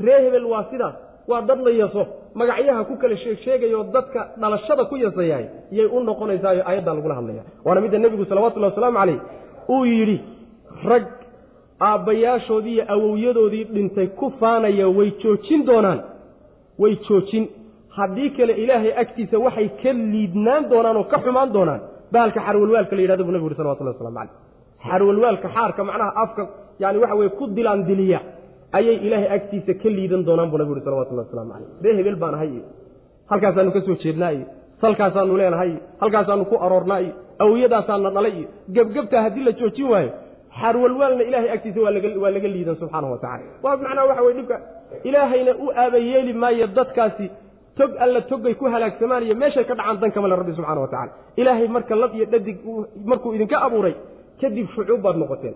Ree hebel waa sidaas waa dad la yaso magacyaha ku kala sheegsheegayo dadka dhalashada ku yasayahay yay u noqonaysaayo aayaddaa lagula hadlaya waana midda nebigu salawatullahi wasalaamu calayh uu yidhi rag aabbayaashoodii iyo awowyadoodii dhintay ku faanaya way joojin doonaan way joojin. Haddii kale ilaahay agtiisa waxay ka liidnaan doonaan oo ka xumaan doonaan bahalka xarwalwaalka la yidhahda buu nebigu yuri salawatullahi waslamu calayh xarwalwaalka xaarka macnaha afka yani waxa weye ku dilaandiliya ayay ilaahay agtiisa ka liidan doonaan buu nabigu yuri salawatullahi waslamu calayh ree hebel baan ahay iyo? Halkaasaanu ka soo jeednaa iyo? Salkaasaanu leenahay iyo? Halkaasaanu ku aroornaa iyo? Awiyadaasaana dhalay iyo? Gebgebtaa haddii la joojin waayo xarwalwaalna ilaahay agtiisa waa laga liidan subxaanahu wa tacala waa macnaha waxa weye dhibka ilaahayna u aabayeeli maayo dadkaasi tog alla toggay ku halaagsamaan iyo meeshay ka dhacaan dan kamale rabbi subxana wa tacala ilaahay marka lab iyo dhadig markuu idinka abuuray kadib shucuub baad noqoteen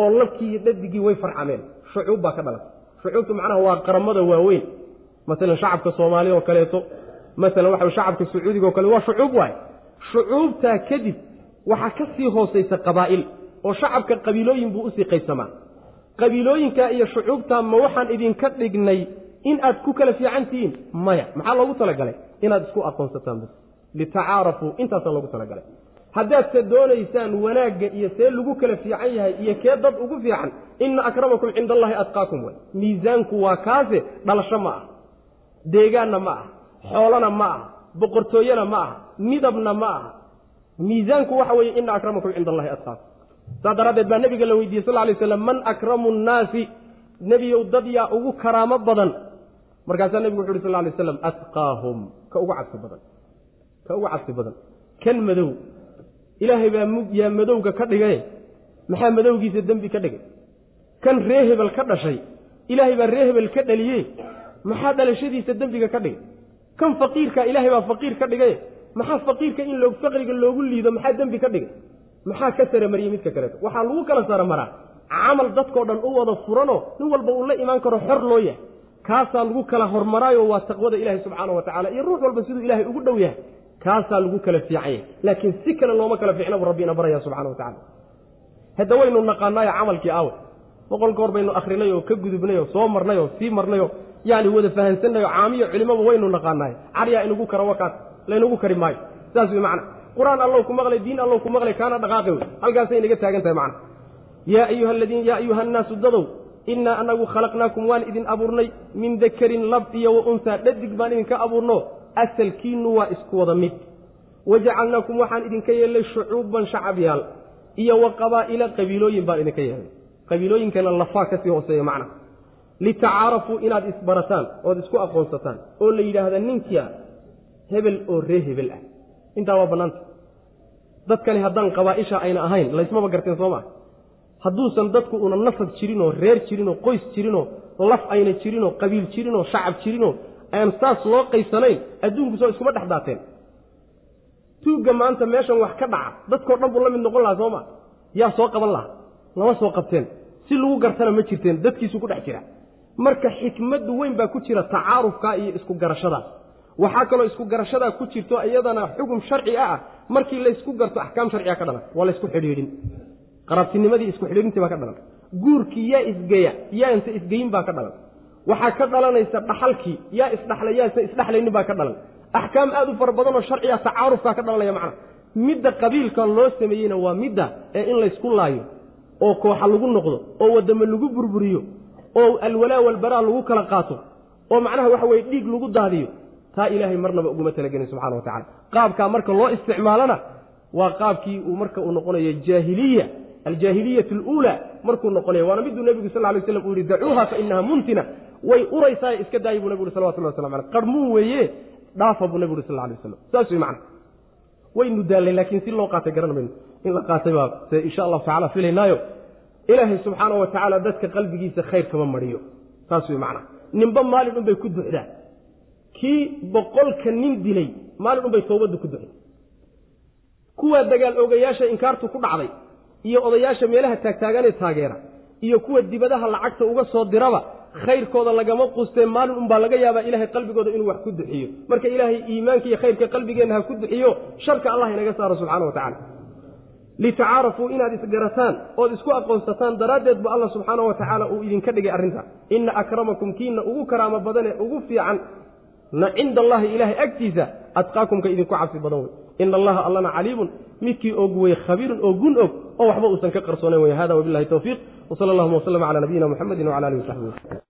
oo labkii iyo dhadigii way farcameen. Shucuub baa ka dhalatay. Shucuubtu macnaha waa qaramada waaweyn. Masalan shacabka soomaaliya oo kaleeto masalan waxa shacabka sacuudiga o kale waa shucuub waay. Shucuubtaa kadib waxaa ka sii hoosaysa qabaa'il oo shacabka qabiilooyin buu u sii qaybsamaa qabiilooyinkaa iyo shucuubtaa ma waxaan idinka dhignay in aad ku kala fiican tihiin maya. Maxaa loogu talagalay? Inaad isku aqoonsataan bas litacaarafuu intaasaa loogu talagalay. Haddaadse doonaysaan wanaagga iyo see lagu kala fiican yahay iyo kee dad ugu fiican inna akramakum cinda allahi adqaakum way. Miisaanku waa kaase dhalasho ma ah deegaanna ma ah xoolona ma ah boqortooyena ma ah midabna ma ah miisaanku waxa weeye ina akramakum cinda allahi adqaakum saas daraaddeed baa nebiga la weydiiyey sal lay slam man akramu nnaasi. Nebiyow dad yaa ugu karaamo badan markaasaa nebigu wuxu uhi sal lay slam atqaahum ka ugu cabsi badan. Ka ugu cabsi badan. Kan madow. Ilaahay baa yaa madowga ka dhigaye maxaa madowgiisa dembi ka dhigay? Kan ree hebel ka dhashay. Ilaahay baa ree hebel ka dhaliye maxaa dhalashadiisa dembiga ka dhigay? Kan faqiirka ilaahay baa faqiir ka dhigaye maxaa faqiirka in loo faqriga loogu liido maxaa dembi ka dhigay? Maxaa ka saramariyey midka kaleeto waxaa lagu kala saramaraa camal dadkao dhan u wada furanoo nin walba uu la imaan karo xor loo yahay kaasaa lagu kala hormaraayo waa taqwada ilaahay subxaana wa tacala iyo ruux walba siduu ilaahay ugu dhow yahay kaasaa lagu kala fiican laakiin si kale looma kala fiicna bu rabbi ina baraya subxana wa tacala hadda waynu naqaanaayo camalkii aawe boqol goor baynu akrinay oo ka gudubnay oo soo marnay oo sii marnay oo yani wada fahansannayo caamiyo culimaba waynu naqaanaay caryaa inagu kara wakaas laynagu kari maayo. Saas wey macna. Qur'aan allow ku maqlay diin allow ku maqlay kaana dhaqaaqi wey. Halkaasay inaga taagan tahay macna. Yaa ayuha aladiin yaa ayuha annaasu dadow innaa anagu khalaqnaakum waan idin abuurnay min dakarin lab iyo wa unhaa dhadig baan idinka abuurno. Asalkiinnu waa isku wada mid. Wajacalnaakum waxaan idinka yeelnay shucuuban shacabyaal iyo wa qabaa'ila qabiilooyin baan idinka yeelnay. Qabiilooyinkana lafaa ka sii hooseeya macna. Litacaarafuu inaad isbarataan ood isku aqoonsataan oo la yidhaahda ninkia hebel oo ree hebel ah. Intaa waa bannaanta dadkani haddaan qabaa'isha ayna ahayn laysmaba garteen soo maa hadduusan dadku una nasab jirinoo reer jirinoo qoys jirinoo laf ayna jirinoo qabiil jirinoo shacab jirinoo aan saas loo qaysanayn adduunku soo iskuma dhex daateen. Tuugga maanta meeshan wax ka dhaca dadkao dhan buu la mid noqon lahaa soo ma? Yaa soo qaban lahaa. Lama soo qabteen. Si lagu gartana ma jirteen dadkiisu ku dhex jira. Marka xikmaddu weyn baa ku jira tacaarufkaa iyo isku garashadaas waxaa kaloo isku garashadaa ku jirto iyadana xugum sharci ah. Markii laysku garto axkaam sharciga ka dhalan. Waa laysku xidhiidhin qaraabtinimadii isku xidhiidhintii baa ka dhalan. Guurkii yaa isgeya yaanse isgeyin baa ka dhalan. Waxaa ka dhalanaysa dhaxalkii yaa isdhaxla yaanse isdhaxlaynin baa ka dhalan. Axkaam aad u fara badanoo sharciga tacaarufkaa ka dhalanaya macna. Midda qabiilka loo sameeyeyna waa midda ee in laysku laayo oo kooxa lagu noqdo oo wadamo lagu burburiyo oo alwalaa walbaraa lagu kala qaato oo macnaha waxa weye dhiig lagu daadiyo. Taa ilaahay marnaba uguma talagelin subxana wa tacala qaabkaa marka loo isticmaalana waa qaabkii uu marka uu noqonayo jaahiliya aljaahiliyat aluulaa markuu noqonayo waana miduu nebigu sal lay slam uu dacuuha fa muntina. Way uraysaa iska daayi buu nebigu salawatullah waslam aleh qarmuun weeye dhaafa buu nebigu sal lay waslam saas wey macna waynu daallay laakiin si loo qaatay garan mayno. In la qaatay baa se insha allahu tacala filaynaayo. Ilaahay subxaana wa dadka qalbigiisa khayr mariyo. Saas wey macna ninba maalin unbay ku duxdaa. Kii boqolka nin dilay maalin unbay toobaddu ku duxday kuwa dagaal ogayaasha inkaartu ku dhacday iyo odayaasha meelaha taagtaaganee taageera iyo kuwa dibadaha lacagta uga soo diraba khayrkooda lagama qustee maalin unbaa laga yaabaa ilaahay qalbigooda inuu wax ku duxiyo. Marka ilaahay iimaanka iyo khayrka qalbigeenna ha ku duxiyo sharka allah inaga saaro subxana wa tacala litacaarafuu inaad isgarataan ood isku aqoonsataan daraaddeed bu alla subxaana wa tacaala uu idinka dhigay arrinta. Ina akramakum kiina ugu karaamo badane ugu fiican na cinda allahi ilaahay agtiisa adqaakumka idinku cabsi badan wey. Ina allaha allana caliimun midkii og wey khabiirun oo gun og oo waxba uusan ka qarsoonayn wey hada wabilahi towfiiq wsala allahuma waslama cala nabiyina muxamedi wcala alihi wasaxbi